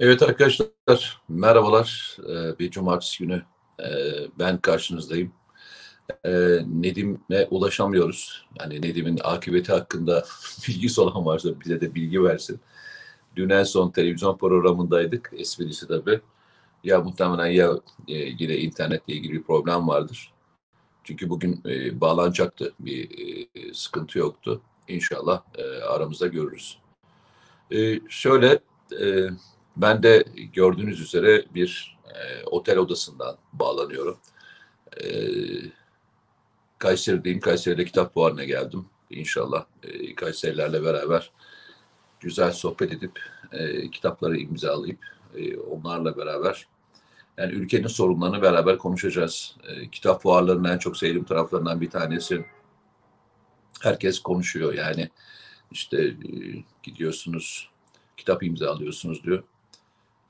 Evet arkadaşlar, merhabalar. Ee, bir cumartesi günü e, ben karşınızdayım. Ee, Nedim'e ulaşamıyoruz. Yani Nedim'in akıbeti hakkında bilgisi olan varsa bize de bilgi versin. Dün en son televizyon programındaydık. Esprisi tabii. Ya muhtemelen ya e, yine internetle ilgili bir problem vardır. Çünkü bugün e, bağlanacaktı. Bir e, sıkıntı yoktu. İnşallah aramızda görürüz. Şöyle e, ben de gördüğünüz üzere bir e, otel odasından bağlanıyorum. E, Kayseri'deyim. Kayseri'de kitap fuarına geldim. İnşallah e, Kayserilerle beraber güzel sohbet edip e, kitapları imzalayıp e, onlarla beraber yani ülkenin sorunlarını beraber konuşacağız. E, kitap fuarlarının en çok sevdiğim taraflarından bir tanesi herkes konuşuyor. Yani işte e, gidiyorsunuz kitap imzalıyorsunuz diyor.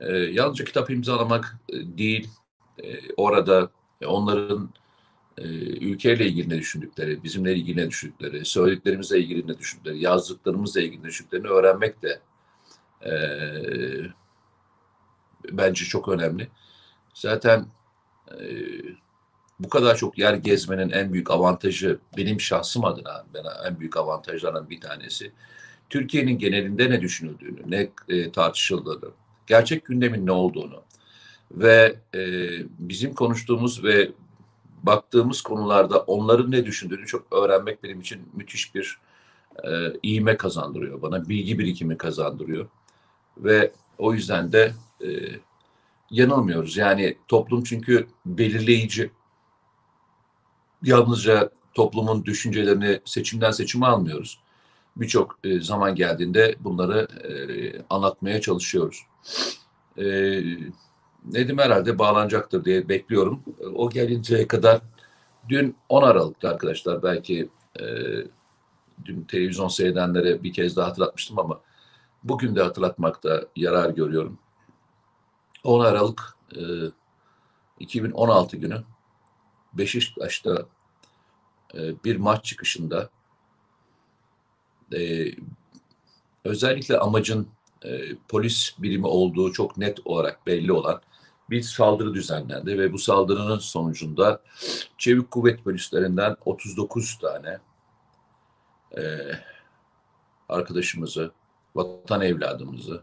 E, yalnızca kitap imzalamak e, değil, e, orada onların e, ülkeyle ilgili ne düşündükleri, bizimle ilgili ne düşündükleri, söylediklerimizle ilgili ne düşündükleri, yazdıklarımızla ilgili ne düşündüklerini öğrenmek de e, bence çok önemli. Zaten e, bu kadar çok yer gezmenin en büyük avantajı benim şahsım adına bana en büyük avantajlarından bir tanesi Türkiye'nin genelinde ne düşünüldüğünü, ne e, tartışıldığını, gerçek gündemin ne olduğunu ve e, bizim konuştuğumuz ve baktığımız konularda onların ne düşündüğünü çok öğrenmek benim için müthiş bir e, iğme kazandırıyor bana, bilgi birikimi kazandırıyor ve o yüzden de e, yanılmıyoruz. Yani toplum çünkü belirleyici. Yalnızca toplumun düşüncelerini seçimden seçime almıyoruz birçok e, zaman geldiğinde bunları e, anlatmaya çalışıyoruz. E, Nedim herhalde bağlanacaktır diye bekliyorum. O gelinceye kadar dün 10 Aralık'ta arkadaşlar belki e, dün televizyon seyredenlere bir kez daha hatırlatmıştım ama bugün de hatırlatmakta yarar görüyorum. 10 Aralık e, 2016 günü Beşiktaş'ta e, bir maç çıkışında e, özellikle amacın e, polis birimi olduğu çok net olarak belli olan bir saldırı düzenlendi ve bu saldırının sonucunda çevik kuvvet polislerinden 39 tane e, arkadaşımızı, vatan evladımızı,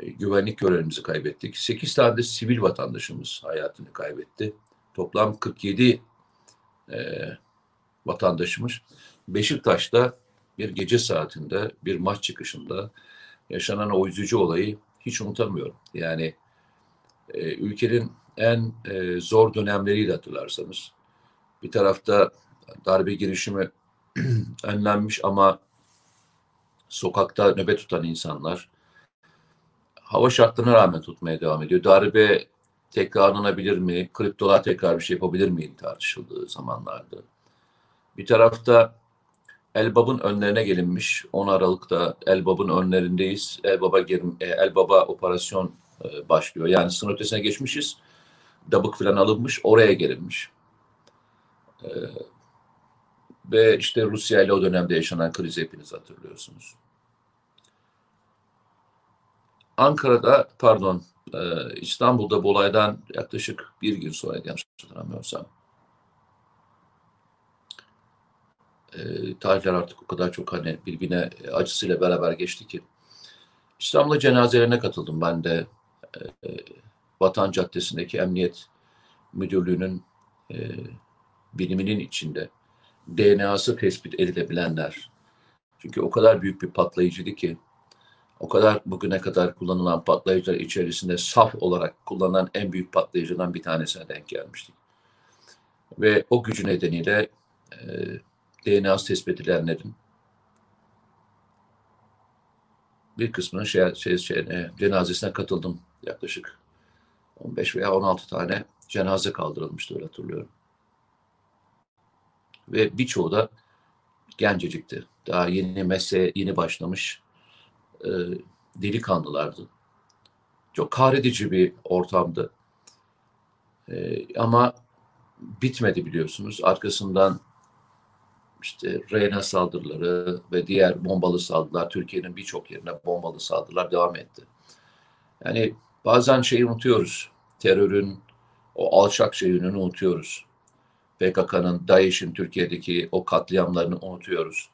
e, güvenlik görevimizi kaybettik. 8 tane de sivil vatandaşımız hayatını kaybetti. Toplam 47 e, vatandaşımız Beşiktaş'ta bir gece saatinde bir maç çıkışında yaşanan o üzücü olayı hiç unutamıyorum. Yani e, ülkenin en e, zor dönemleriyle hatırlarsanız bir tarafta darbe girişimi önlenmiş ama sokakta nöbet tutan insanlar hava şartlarına rağmen tutmaya devam ediyor. Darbe tekrarlanabilir mi? Kriptolar tekrar bir şey yapabilir mi tartışıldığı zamanlarda. Bir tarafta Elbab'ın önlerine gelinmiş. 10 Aralık'ta Elbab'ın önlerindeyiz. Elbab'a girim, e, Elbab'a operasyon e, başlıyor. Yani sınır ötesine geçmişiz. Dabık falan alınmış. Oraya gelinmiş. E, ve işte Rusya ile o dönemde yaşanan krizi hepiniz hatırlıyorsunuz. Ankara'da pardon İstanbul'da bu olaydan yaklaşık bir gün sonra yanlış hatırlamıyorsam e, tarihler artık o kadar çok hani birbirine e, acısıyla beraber geçti ki. İstanbul'da cenazelerine katıldım ben de. E, Vatan Caddesi'ndeki Emniyet Müdürlüğü'nün e, biriminin içinde DNA'sı tespit edilebilenler. Çünkü o kadar büyük bir patlayıcıydı ki o kadar bugüne kadar kullanılan patlayıcılar içerisinde saf olarak kullanılan en büyük patlayıcıdan bir tanesine denk gelmiştik. Ve o gücü nedeniyle e, DNA'sı tespit edilenlerin bir kısmının şey, şey, şey, cenazesine katıldım. Yaklaşık 15 veya 16 tane cenaze kaldırılmıştı öyle hatırlıyorum. Ve birçoğu da gencecikti. Daha yeni mesleğe yeni başlamış e, delikanlılardı. Çok kahredici bir ortamdı. E, ama bitmedi biliyorsunuz. Arkasından işte Reyna saldırıları ve diğer bombalı saldırılar Türkiye'nin birçok yerine bombalı saldırılar devam etti. Yani bazen şeyi unutuyoruz. Terörün o alçak yönünü unutuyoruz. PKK'nın, DAEŞ'in Türkiye'deki o katliamlarını unutuyoruz.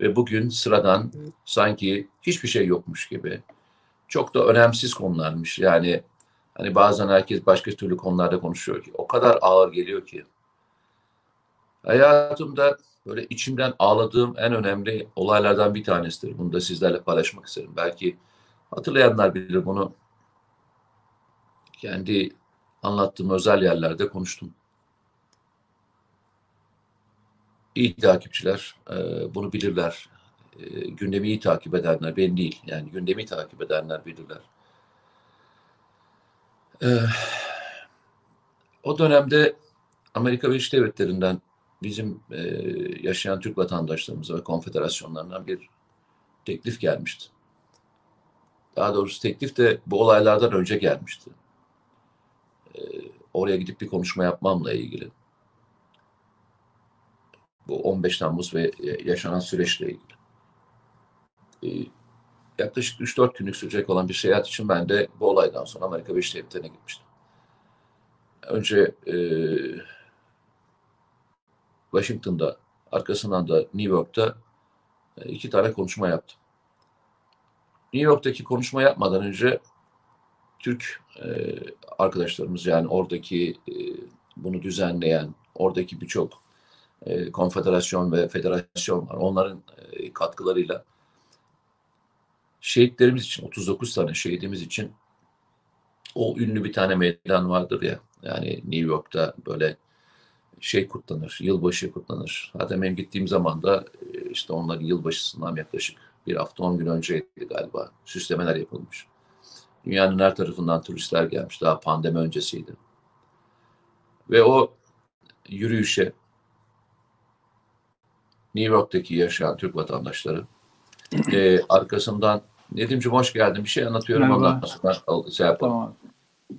Ve bugün sıradan sanki hiçbir şey yokmuş gibi. Çok da önemsiz konularmış. Yani hani bazen herkes başka türlü konularda konuşuyor ki. O kadar ağır geliyor ki. Hayatımda böyle içimden ağladığım en önemli olaylardan bir tanesidir. Bunu da sizlerle paylaşmak isterim. Belki hatırlayanlar bilir bunu. Kendi anlattığım özel yerlerde konuştum. İyi takipçiler e, bunu bilirler. E, gündemi iyi takip edenler, ben değil. Yani gündemi takip edenler bilirler. E, o dönemde Amerika Birleşik Devletleri'nden bizim e, yaşayan Türk vatandaşlarımıza ve konfederasyonlarından bir teklif gelmişti. Daha doğrusu teklif de bu olaylardan önce gelmişti. E, oraya gidip bir konuşma yapmamla ilgili. Bu 15 Temmuz ve yaşanan süreçle ilgili. E, yaklaşık 3-4 günlük sürecek olan bir seyahat için ben de bu olaydan sonra Amerika Birleşik Devletleri'ne gitmiştim. Önce e, Washington'da, arkasından da New York'ta e, iki tane konuşma yaptım. New York'taki konuşma yapmadan önce Türk e, arkadaşlarımız yani oradaki e, bunu düzenleyen, oradaki birçok konfederasyon ve federasyon var. Onların katkılarıyla şehitlerimiz için, 39 tane şehidimiz için o ünlü bir tane meydan vardır ya. Yani New York'ta böyle şey kutlanır, yılbaşı kutlanır. Zaten benim gittiğim zaman da e, işte onların yılbaşısından yaklaşık bir hafta on gün önceydi galiba. Süslemeler yapılmış. Dünyanın her tarafından turistler gelmiş. Daha pandemi öncesiydi. Ve o yürüyüşe New York'taki yaşayan Türk vatandaşları e, arkasından Nedimciğim hoş geldin. Bir şey anlatıyorum Merhaba. ondan sonra şey yapalım. Tamam.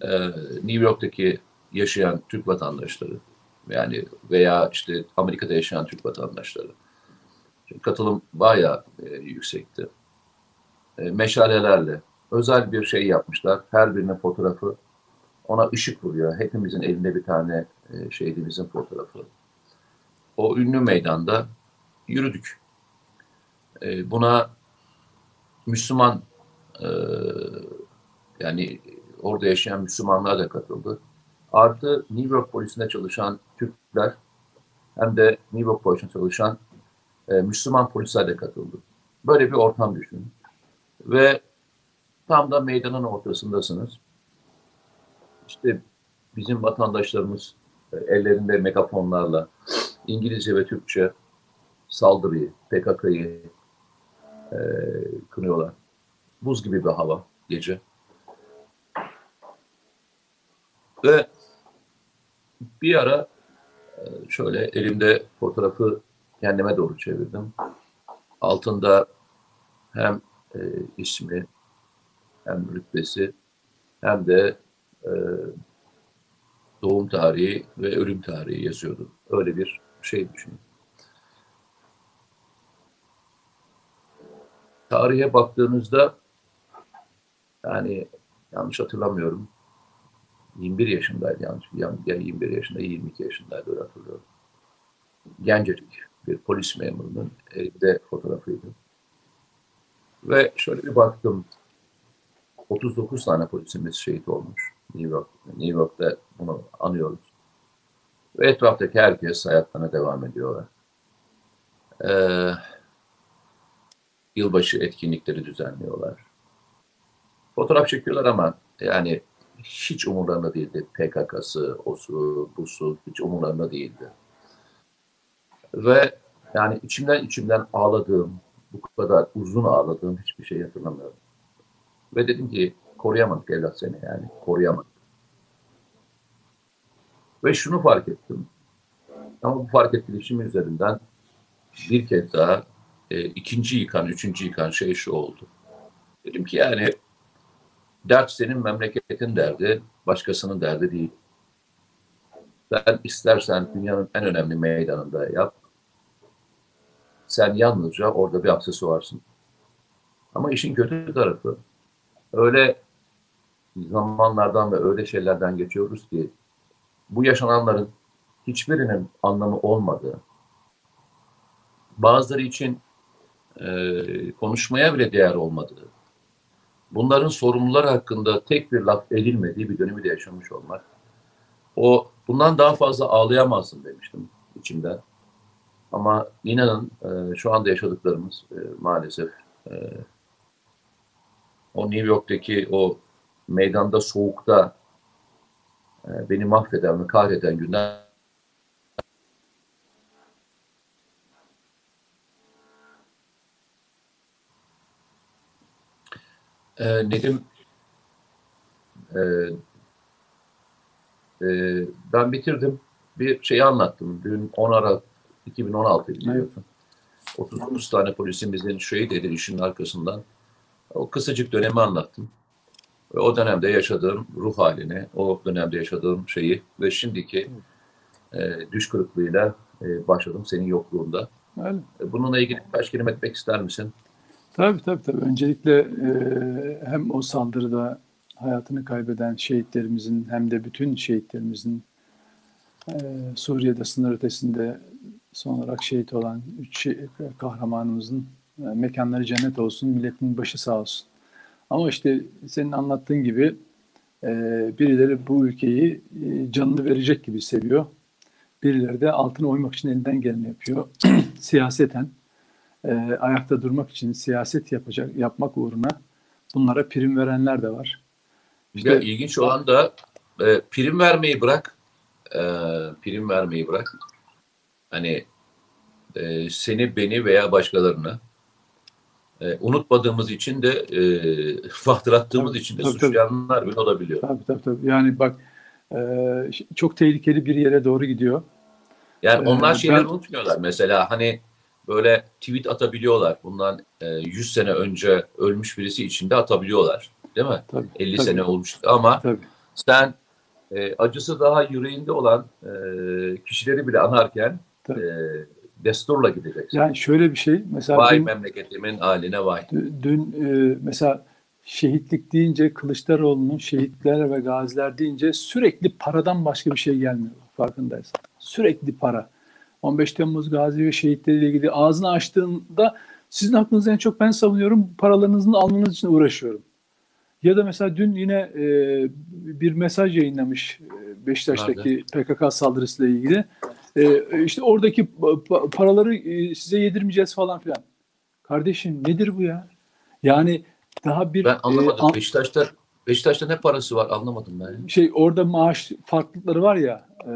Ee, New York'taki yaşayan Türk vatandaşları yani veya işte Amerika'da yaşayan Türk vatandaşları katılım bayağı e, yüksekti. E, meşalelerle özel bir şey yapmışlar. Her birinin fotoğrafı ona ışık vuruyor. Hepimizin elinde bir tane e, şehidimizin fotoğrafı. O ünlü meydanda yürüdük. E, buna Müslüman e, yani orada yaşayan Müslümanlar da katıldı. Artı New York polisinde çalışan Türkler hem de New York polisinde çalışan e, Müslüman polisler de katıldı. Böyle bir ortam düşünün. Ve tam da meydanın ortasındasınız. İşte bizim vatandaşlarımız e, ellerinde megafonlarla İngilizce ve Türkçe saldırıyı, PKK'yı e, kınıyorlar. Buz gibi bir hava gece. Ve bir ara e, şöyle elimde fotoğrafı kendime doğru çevirdim. Altında hem e, ismi hem rütbesi hem de e, doğum tarihi ve ölüm tarihi yazıyordu. Öyle bir şey düşünün. Tarihe baktığınızda yani yanlış hatırlamıyorum 21 yaşındaydı yanlış ya 21 yaşında 22 yaşındaydı öyle hatırlıyorum. Gencecik bir polis memurunun elinde fotoğrafıydı. Ve şöyle bir baktım 39 tane polisimiz şehit olmuş New York. New York'ta bunu anıyoruz. Ve etraftaki herkes hayatlarına devam ediyorlar. Ee, yılbaşı etkinlikleri düzenliyorlar. Fotoğraf çekiyorlar ama yani hiç umurlarında değildi. PKK'sı, osu, busu hiç umurlarında değildi. Ve yani içimden içimden ağladığım, bu kadar uzun ağladığım hiçbir şey hatırlamıyorum. Ve dedim ki koruyamadık evlat seni yani koruyamadık. Ve şunu fark ettim. Ama bu fark ettiğim üzerinden bir kez daha e, ikinci yıkan, üçüncü yıkan şey şu oldu. Dedim ki yani dert senin memleketin derdi, başkasının derdi değil. Sen istersen dünyanın en önemli meydanında yap. Sen yalnızca orada bir aksesuarsın. Ama işin kötü tarafı öyle zamanlardan ve öyle şeylerden geçiyoruz ki bu yaşananların hiçbirinin anlamı olmadığı, bazıları için e, konuşmaya bile değer olmadığı, bunların sorumlular hakkında tek bir laf edilmediği bir dönemi de yaşamış olmak. O bundan daha fazla ağlayamazsın demiştim içimden. Ama inanın e, şu anda yaşadıklarımız e, maalesef e, o New York'taki o meydanda soğukta e, beni mahveden ve kahreden günler e, Nedim e, e, ben bitirdim. Bir şeyi anlattım. Dün 10 Aralık 2016 biliyorsun. 39 tane polisimizin şehit edilişinin arkasından o kısacık dönemi anlattım. Ve o dönemde yaşadığım ruh halini, o dönemde yaşadığım şeyi ve şimdiki e, düş kırıklığıyla e, başladım senin yokluğunda. Öyle. Bununla ilgili birkaç kelime etmek ister misin? Tabii tabii tabii. Öncelikle e, hem o saldırıda hayatını kaybeden şehitlerimizin hem de bütün şehitlerimizin e, Suriye'de sınır ötesinde son olarak şehit olan üç kahramanımızın e, mekanları cennet olsun, milletin başı sağ olsun. Ama işte senin anlattığın gibi e, birileri bu ülkeyi e, canını verecek gibi seviyor. Birileri de altına oymak için elinden geleni yapıyor. Siyaseten e, ayakta durmak için siyaset yapacak yapmak uğruna bunlara prim verenler de var. Bir de ilginç olan da e, prim vermeyi bırak. E, prim vermeyi bırak. Hani e, seni, beni veya başkalarını e, unutmadığımız için de e, fahtırattığımız Tabii, için de tabii, suçlayanlar bile olabiliyor. Tabii tabii tabii. Yani bak e, çok tehlikeli bir yere doğru gidiyor. Yani Ee, onlar şeyleri ben- unutmuyorlar. Mesela hani böyle tweet atabiliyorlar. Bundan e, 100 sene önce ölmüş birisi için de atabiliyorlar. Değil mi? Tabii, 50 tabii. sene olmuş. Ama Tabii. sen e, acısı daha yüreğinde olan e, kişileri bile anarken Tabii. e, desturla gideceksin. Yani şöyle bir şey mesela vay dün, memleketimin haline vay. dün e, mesela şehitlik deyince Kılıçdaroğlu'nun şehitler ve gaziler deyince sürekli paradan başka bir şey gelmiyor farkındaysan. Sürekli para. 15 Temmuz gazi ve şehitleriyle ilgili ağzını açtığında sizin hakkınızı en çok ben savunuyorum. Paralarınızı almanız için uğraşıyorum. Ya da mesela dün yine e, bir mesaj yayınlamış e, Beşiktaş'taki PKK saldırısıyla ilgili. E, işte oradaki pa- pa- paraları e, size yedirmeyeceğiz falan filan. Kardeşim nedir bu ya? Yani daha bir Ben anlamadım. e, an- Beşiktaş'ta Beşiktaş'ta ne parası var anlamadım ben. ya. şey orada maaş farklılıkları var ya e,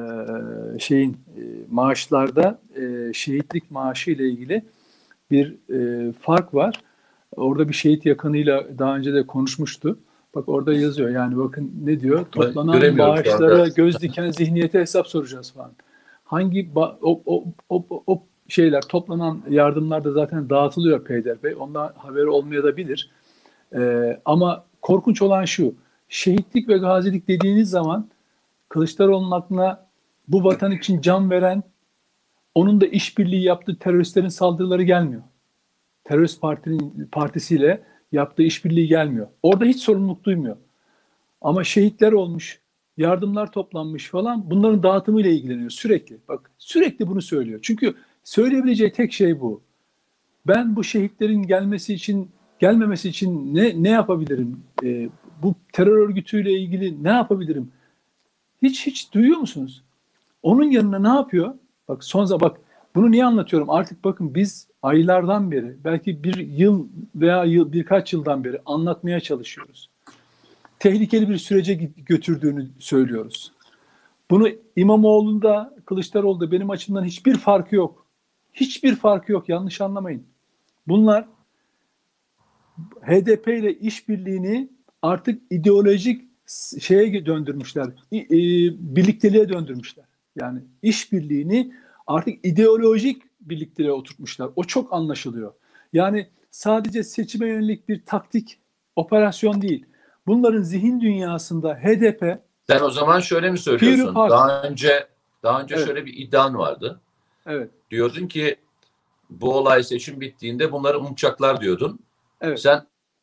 şeyin e, maaşlarda e, şehitlik maaşı ile ilgili bir e, fark var. Orada bir şehit yakınıyla daha önce de konuşmuştu. Bak orada yazıyor yani bakın ne diyor? Toplanan anda. göz diken zihniyete hesap soracağız falan. Hangi o, o, o, o şeyler toplanan yardımlar da zaten dağıtılıyor peyderpey. Ondan haberi olmayabilir. Ee, ama korkunç olan şu. Şehitlik ve gazilik dediğiniz zaman Kılıçdaroğlu'nun aklına bu vatan için can veren, onun da işbirliği yaptığı teröristlerin saldırıları gelmiyor. Terörist partinin partisiyle yaptığı işbirliği gelmiyor. Orada hiç sorumluluk duymuyor. Ama şehitler olmuş, yardımlar toplanmış falan bunların dağıtımıyla ilgileniyor sürekli. Bak sürekli bunu söylüyor. Çünkü söyleyebileceği tek şey bu. Ben bu şehitlerin gelmesi için gelmemesi için ne ne yapabilirim? Ee, bu terör örgütüyle ilgili ne yapabilirim? Hiç hiç duyuyor musunuz? Onun yanına ne yapıyor? Bak son bak bunu niye anlatıyorum? Artık bakın biz aylardan beri belki bir yıl veya yıl birkaç yıldan beri anlatmaya çalışıyoruz. Tehlikeli bir sürece götürdüğünü söylüyoruz. Bunu İmamoğlu'nda, Kılıçdaroğlu'da benim açımdan hiçbir farkı yok. Hiçbir farkı yok. Yanlış anlamayın. Bunlar HDP ile işbirliğini artık ideolojik şeye döndürmüşler. E, birlikteliğe döndürmüşler. Yani işbirliğini artık ideolojik birlikteliğe oturtmuşlar. O çok anlaşılıyor. Yani sadece seçime yönelik bir taktik operasyon değil. Bunların zihin dünyasında HDP Sen o zaman şöyle mi söylüyorsun? Daha önce daha önce Evet. şöyle bir iddian vardı. evet Diyordun ki bu olay seçim bittiğinde bunları unutacaklar diyordun. Evet Sen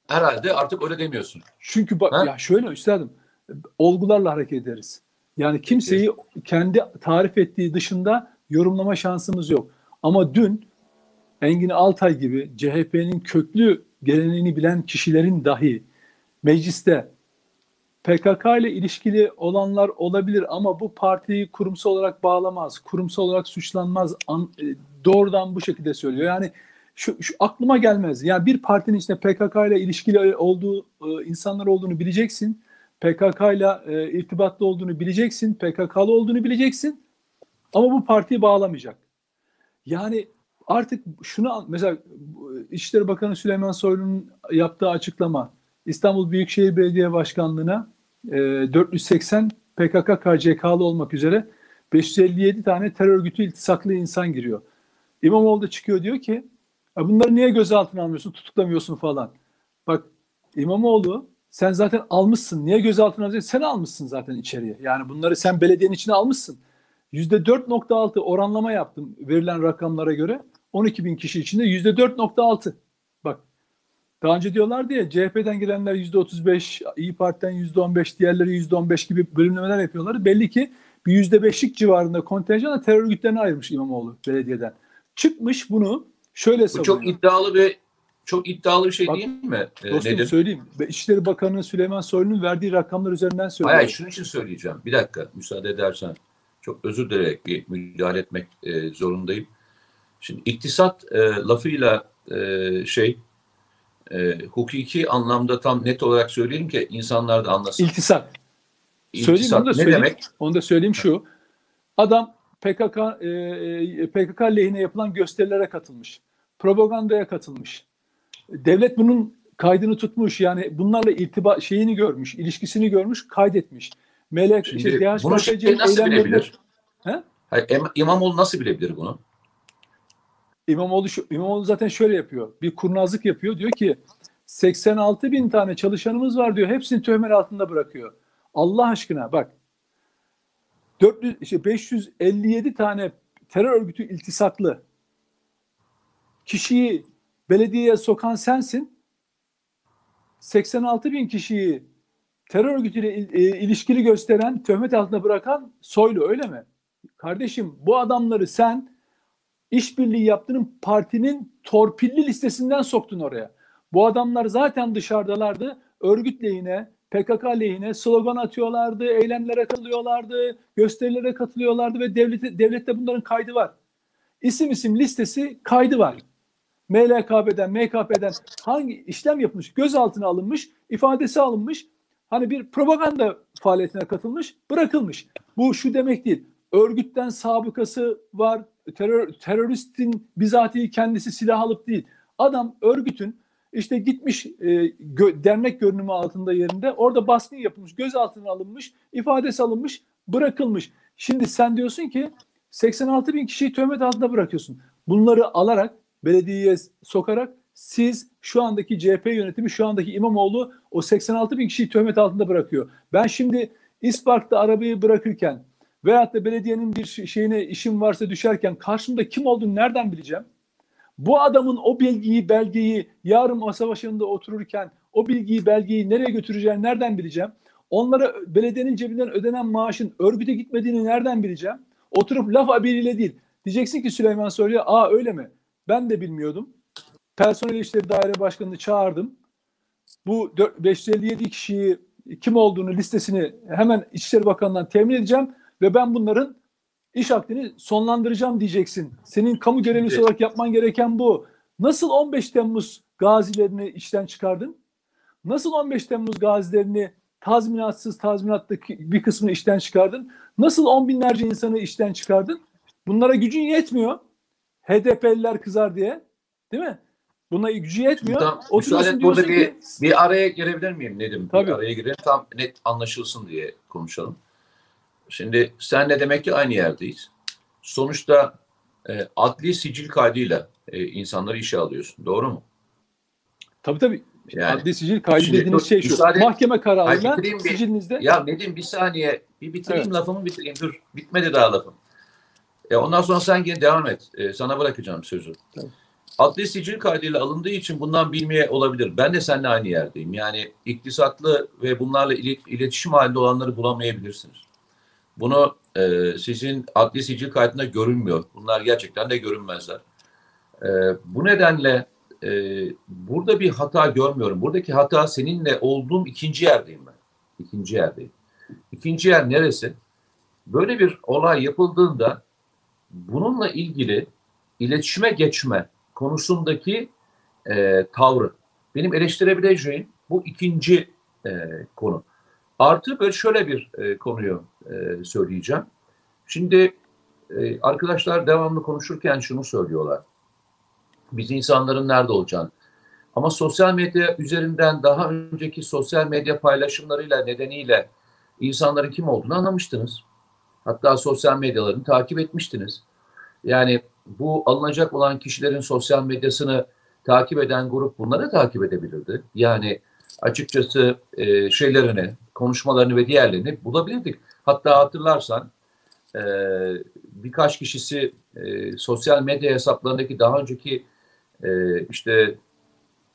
herhalde artık öyle demiyorsun. Çünkü bak Ha? ya şöyle üstadım olgularla hareket ederiz. Yani kimseyi kendi tarif ettiği dışında yorumlama şansımız yok. Ama dün Engin Altay gibi CHP'nin köklü geleneğini bilen kişilerin dahi mecliste PKK ile ilişkili olanlar olabilir ama bu partiyi kurumsal olarak bağlamaz, kurumsal olarak suçlanmaz. An, e, doğrudan bu şekilde söylüyor. Yani şu, şu aklıma gelmez. Yani bir partinin içinde PKK ile ilişkili olduğu e, insanlar olduğunu bileceksin. PKK ile e, irtibatlı olduğunu bileceksin. PKK'lı olduğunu bileceksin. Ama bu partiyi bağlamayacak. Yani artık şunu mesela bu İçişleri Bakanı Süleyman Soylu'nun yaptığı açıklama İstanbul Büyükşehir Belediye Başkanlığı'na e, 480 PKK KCK'lı olmak üzere 557 tane terör örgütü iltisaklı insan giriyor. İmamoğlu da çıkıyor diyor ki "Ya bunları niye gözaltına almıyorsun, tutuklamıyorsun falan. Bak İmamoğlu sen zaten almışsın. Niye gözaltına alıyorsun? Sen almışsın zaten içeriye. Yani bunları sen belediyenin içine almışsın. %4.6 oranlama yaptım verilen rakamlara göre. 12 bin kişi içinde %4.6. Bak daha önce diyorlardı ya CHP'den gelenler %35, İyi Parti'den %15, diğerleri %15 gibi bölümlemeler yapıyorlar. Belli ki bir %5'lik civarında kontenjanla terör örgütlerine ayırmış İmamoğlu belediyeden. Çıkmış bunu şöyle Bu çok iddialı bir çok iddialı bir şey Bak, değil mi? Ee, Dostum Nedim? söyleyeyim. Ve İçişleri Bakanı Süleyman Soylu'nun verdiği rakamlar üzerinden söylüyorum. hayır, şunun için söyleyeceğim. Bir dakika müsaade edersen. Çok özür dileyerek bir müdahale etmek e, zorundayım. Şimdi iktisat e, lafıyla e, şey e, hukuki anlamda tam net olarak söyleyelim ki insanlar da anlasın. İltisak. Söyleyeyim İktisat onu da ne söyleyeyim. demek? Onu da söyleyeyim şu. Adam PKK e, e, PKK lehine yapılan gösterilere katılmış. Propagandaya katılmış. Devlet bunun kaydını tutmuş. Yani bunlarla irtiba şeyini görmüş, ilişkisini görmüş, kaydetmiş. Melek Şimdi işte bunu şey nasıl bilebilir? He? Hayır, İm- İmamoğlu nasıl bilebilir bunu? İmamoğlu, şu, İmamoğlu zaten şöyle yapıyor. Bir kurnazlık yapıyor. Diyor ki 86 bin tane çalışanımız var diyor. Hepsini töhmet altında bırakıyor. Allah aşkına bak. 400, işte 557 tane terör örgütü iltisaklı kişiyi belediyeye sokan sensin. 86 bin kişiyi terör örgütüyle e, ilişkili gösteren, töhmet altında bırakan Soylu öyle mi? Kardeşim bu adamları sen işbirliği yaptığın partinin torpilli listesinden soktun oraya. Bu adamlar zaten dışarıdalardı. Örgüt lehine, PKK lehine slogan atıyorlardı, eylemlere katılıyorlardı, gösterilere katılıyorlardı ve devlete, devlette bunların kaydı var. İsim isim listesi kaydı var. MLKB'den, MKP'den hangi işlem yapılmış, gözaltına alınmış, ifadesi alınmış, hani bir propaganda faaliyetine katılmış, bırakılmış. Bu şu demek değil. Örgütten sabıkası var, terör, teröristin bizatihi kendisi silah alıp değil. Adam örgütün işte gitmiş e, gö- dernek görünümü altında yerinde orada baskın yapılmış, gözaltına alınmış, ifadesi alınmış, bırakılmış. Şimdi sen diyorsun ki 86 bin kişiyi töhmet altında bırakıyorsun. Bunları alarak belediyeye sokarak siz şu andaki CHP yönetimi şu andaki İmamoğlu o 86 bin kişiyi töhmet altında bırakıyor. Ben şimdi İspark'ta arabayı bırakırken veyahut da belediyenin bir şey- şeyine işim varsa düşerken karşımda kim olduğunu nereden bileceğim? Bu adamın o bilgiyi, belgeyi yarın masa başında otururken o bilgiyi, belgeyi nereye götüreceğini nereden bileceğim? Onlara belediyenin cebinden ödenen maaşın örgüte gitmediğini nereden bileceğim? Oturup laf abiriyle değil. Diyeceksin ki Süleyman Soylu'ya aa öyle mi? Ben de bilmiyordum. Personel İşleri Daire Başkanı'nı çağırdım. Bu 4 557 kişiyi kim olduğunu listesini hemen İçişleri Bakanı'ndan temin edeceğim ve ben bunların iş akdini sonlandıracağım diyeceksin. Senin kamu görevlisi olarak yapman gereken bu. Nasıl 15 Temmuz gazilerini işten çıkardın? Nasıl 15 Temmuz gazilerini tazminatsız tazminatlı bir kısmını işten çıkardın? Nasıl on binlerce insanı işten çıkardın? Bunlara gücün yetmiyor. HDP'liler kızar diye. Değil mi? Buna gücü yetmiyor. Tam, müsaade burada bir, ki- bir araya girebilir miyim Nedim? Tabii. Bir araya girelim tam net anlaşılsın diye konuşalım. Şimdi senle demek ki aynı yerdeyiz. Sonuçta e, adli sicil kaydıyla e, insanları işe alıyorsun. Doğru mu? Tabii tabii. Yani. Adli sicil kaydı Şimdi dediğiniz dur, şey şu. müsaade- Mahkeme kararıyla bir- sicilinizde Ya Nedim bir saniye bir bitireyim Evet. lafımı bitireyim. Dur bitmedi daha lafım. E, ondan sonra sen gene devam et. E, sana bırakacağım sözü. Tamam. adli sicil kaydıyla alındığı için bundan bilmeye olabilir. Ben de seninle aynı yerdeyim. Yani iktisatlı ve bunlarla iletişim halinde olanları bulamayabilirsiniz. Bunu e, sizin adli sicil kaydında görünmüyor. Bunlar gerçekten de görünmezler. E, bu nedenle e, burada bir hata görmüyorum. Buradaki hata seninle olduğum ikinci yerdeyim ben. İkinci yerdeyim. İkinci yer neresi? Böyle bir olay yapıldığında bununla ilgili iletişime geçme konusundaki e, tavrı. Benim eleştirebileceğim bu ikinci e, konu. Artı böyle şöyle bir e, konuyu e, söyleyeceğim. Şimdi e, arkadaşlar devamlı konuşurken şunu söylüyorlar. Biz insanların nerede olacağını. Ama sosyal medya üzerinden daha önceki sosyal medya paylaşımlarıyla nedeniyle insanların kim olduğunu anlamıştınız. Hatta sosyal medyalarını takip etmiştiniz. Yani bu alınacak olan kişilerin sosyal medyasını takip eden grup bunları takip edebilirdi. Yani açıkçası e, şeylerini, konuşmalarını ve diğerlerini bulabilirdik. Hatta hatırlarsan e, birkaç kişisi e, sosyal medya hesaplarındaki daha önceki e, işte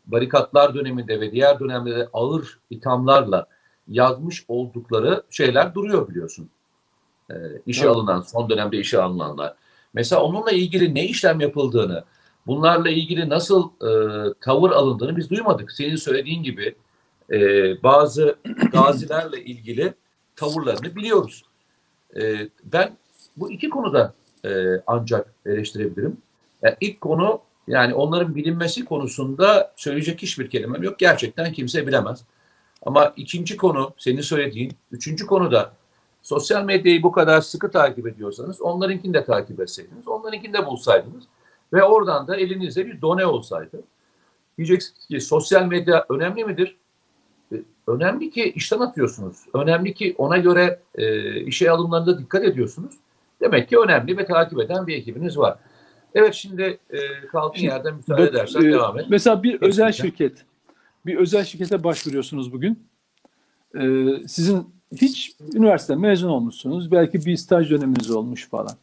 barikatlar döneminde ve diğer dönemde ağır ithamlarla yazmış oldukları şeyler duruyor biliyorsun. E, işe evet. alınan, son dönemde işe alınanlar. Mesela onunla ilgili ne işlem yapıldığını, bunlarla ilgili nasıl e, tavır alındığını biz duymadık. Senin söylediğin gibi e, bazı gazilerle ilgili tavırlarını biliyoruz. E, ben bu iki konuda e, ancak eleştirebilirim. Yani ilk konu yani onların bilinmesi konusunda söyleyecek hiçbir kelimem yok. Gerçekten kimse bilemez. Ama ikinci konu senin söylediğin, üçüncü konu da sosyal medyayı bu kadar sıkı takip ediyorsanız onlarınkini de takip etseydiniz, onlarınkini de bulsaydınız ve oradan da elinizde bir done olsaydı. Diyeceksiniz ki sosyal medya önemli midir? Önemli ki işten atıyorsunuz. Önemli ki ona göre e, işe alımlarında dikkat ediyorsunuz. Demek ki önemli ve takip eden bir ekibiniz var. Evet şimdi e, kaldığın yerden müsaade bak, edersen e, devam et. Mesela bir Kesinlikle. özel şirket, bir özel şirkete başvuruyorsunuz bugün. E, sizin hiç üniversite mezun olmuşsunuz. Belki bir staj döneminiz olmuş falan.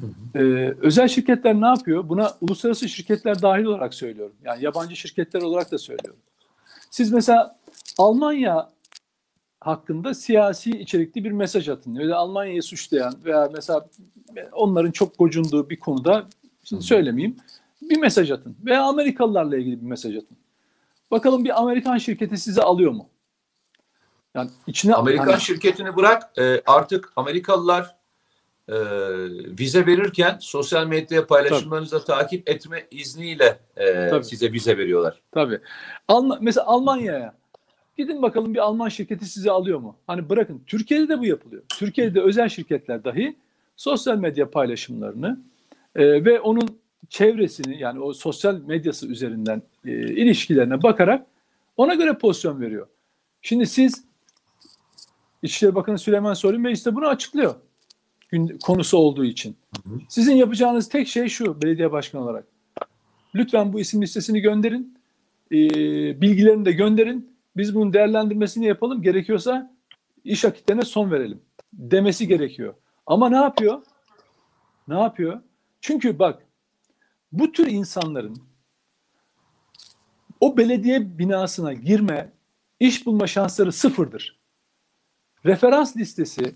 Hı hı. Ee, özel şirketler ne yapıyor? Buna uluslararası şirketler dahil olarak söylüyorum. Yani yabancı şirketler olarak da söylüyorum. Siz mesela Almanya hakkında siyasi içerikli bir mesaj atın. Öyle Almanya'yı suçlayan veya mesela onların çok gocunduğu bir konuda şimdi söylemeyeyim bir mesaj atın. Veya Amerikalılarla ilgili bir mesaj atın. Bakalım bir Amerikan şirketi sizi alıyor mu? Yani içine Amerikan hani... şirketini bırak e, artık Amerikalılar e, vize verirken sosyal medya paylaşımlarınızı takip etme izniyle e, size vize veriyorlar. Tabii. Alm mesela Almanya'ya gidin bakalım bir Alman şirketi sizi alıyor mu? Hani bırakın Türkiye'de de bu yapılıyor. Türkiye'de özel şirketler dahi sosyal medya paylaşımlarını e, ve onun çevresini yani o sosyal medyası üzerinden e, ilişkilerine bakarak ona göre pozisyon veriyor. Şimdi siz İçişleri Bakanı Süleyman Soylu Bey işte bunu açıklıyor. Gün, konusu olduğu için. Sizin yapacağınız tek şey şu belediye başkanı olarak. Lütfen bu isim listesini gönderin. E, bilgilerini de gönderin. Biz bunun değerlendirmesini yapalım. Gerekiyorsa iş akitlerine son verelim. Demesi gerekiyor. Ama ne yapıyor? Ne yapıyor? Çünkü bak bu tür insanların o belediye binasına girme, iş bulma şansları sıfırdır referans listesi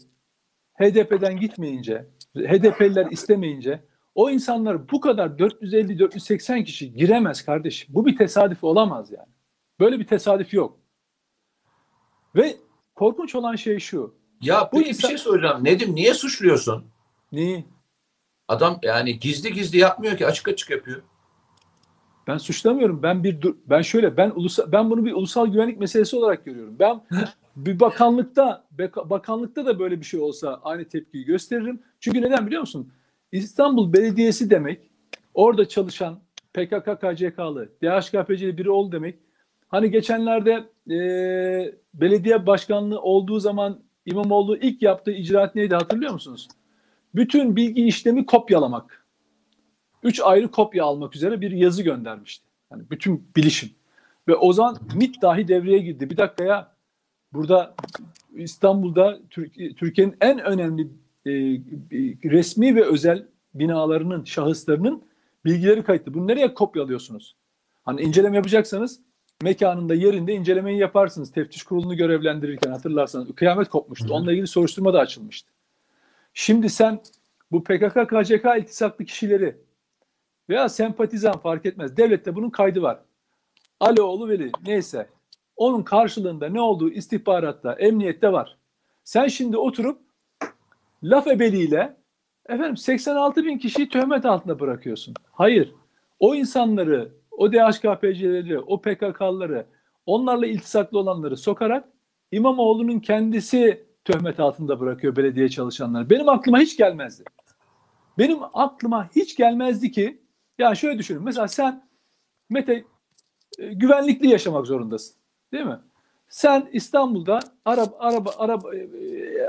HDP'den gitmeyince, HDP'liler istemeyince o insanlar bu kadar 450-480 kişi giremez kardeşim. Bu bir tesadüf olamaz yani. Böyle bir tesadüf yok. Ve korkunç olan şey şu. Ya bu insan... bir şey soracağım. Nedim niye suçluyorsun? Neyi? Adam yani gizli gizli yapmıyor ki açık açık yapıyor. Ben suçlamıyorum. Ben bir ben şöyle ben ulusal ben bunu bir ulusal güvenlik meselesi olarak görüyorum. Ben bir bakanlıkta bakanlıkta da böyle bir şey olsa aynı tepkiyi gösteririm. Çünkü neden biliyor musun? İstanbul Belediyesi demek orada çalışan PKK KCK'lı, DHKPC'li biri ol demek. Hani geçenlerde e, belediye başkanlığı olduğu zaman İmamoğlu ilk yaptığı icraat neydi hatırlıyor musunuz? Bütün bilgi işlemi kopyalamak. Üç ayrı kopya almak üzere bir yazı göndermişti. Yani bütün bilişim. Ve o zaman MIT dahi devreye girdi. Bir dakika ya Burada İstanbul'da Türkiye'nin en önemli e, resmi ve özel binalarının, şahıslarının Bilgileri kayıtlı. Bunu nereye kopyalıyorsunuz? Hani inceleme yapacaksanız mekanında yerinde incelemeyi yaparsınız. Teftiş kurulunu görevlendirirken hatırlarsanız kıyamet kopmuştu. Hı. Onunla ilgili soruşturma da açılmıştı. Şimdi sen bu PKK KCK iltisaklı kişileri veya sempatizan fark etmez. Devlette bunun kaydı var. Aloğlu Veli neyse. Onun karşılığında ne olduğu istihbaratta, emniyette var. Sen şimdi oturup laf ebeliğiyle efendim 86 bin kişiyi töhmet altında bırakıyorsun. Hayır. O insanları, o DHKPC'leri, o PKK'ları, onlarla iltisaklı olanları sokarak İmamoğlu'nun kendisi töhmet altında bırakıyor belediye çalışanları. Benim aklıma hiç gelmezdi. Benim aklıma hiç gelmezdi ki ya şöyle düşünün. Mesela sen Mete e, güvenlikli yaşamak zorundasın. Değil mi? Sen İstanbul'da araba araba araba e, e,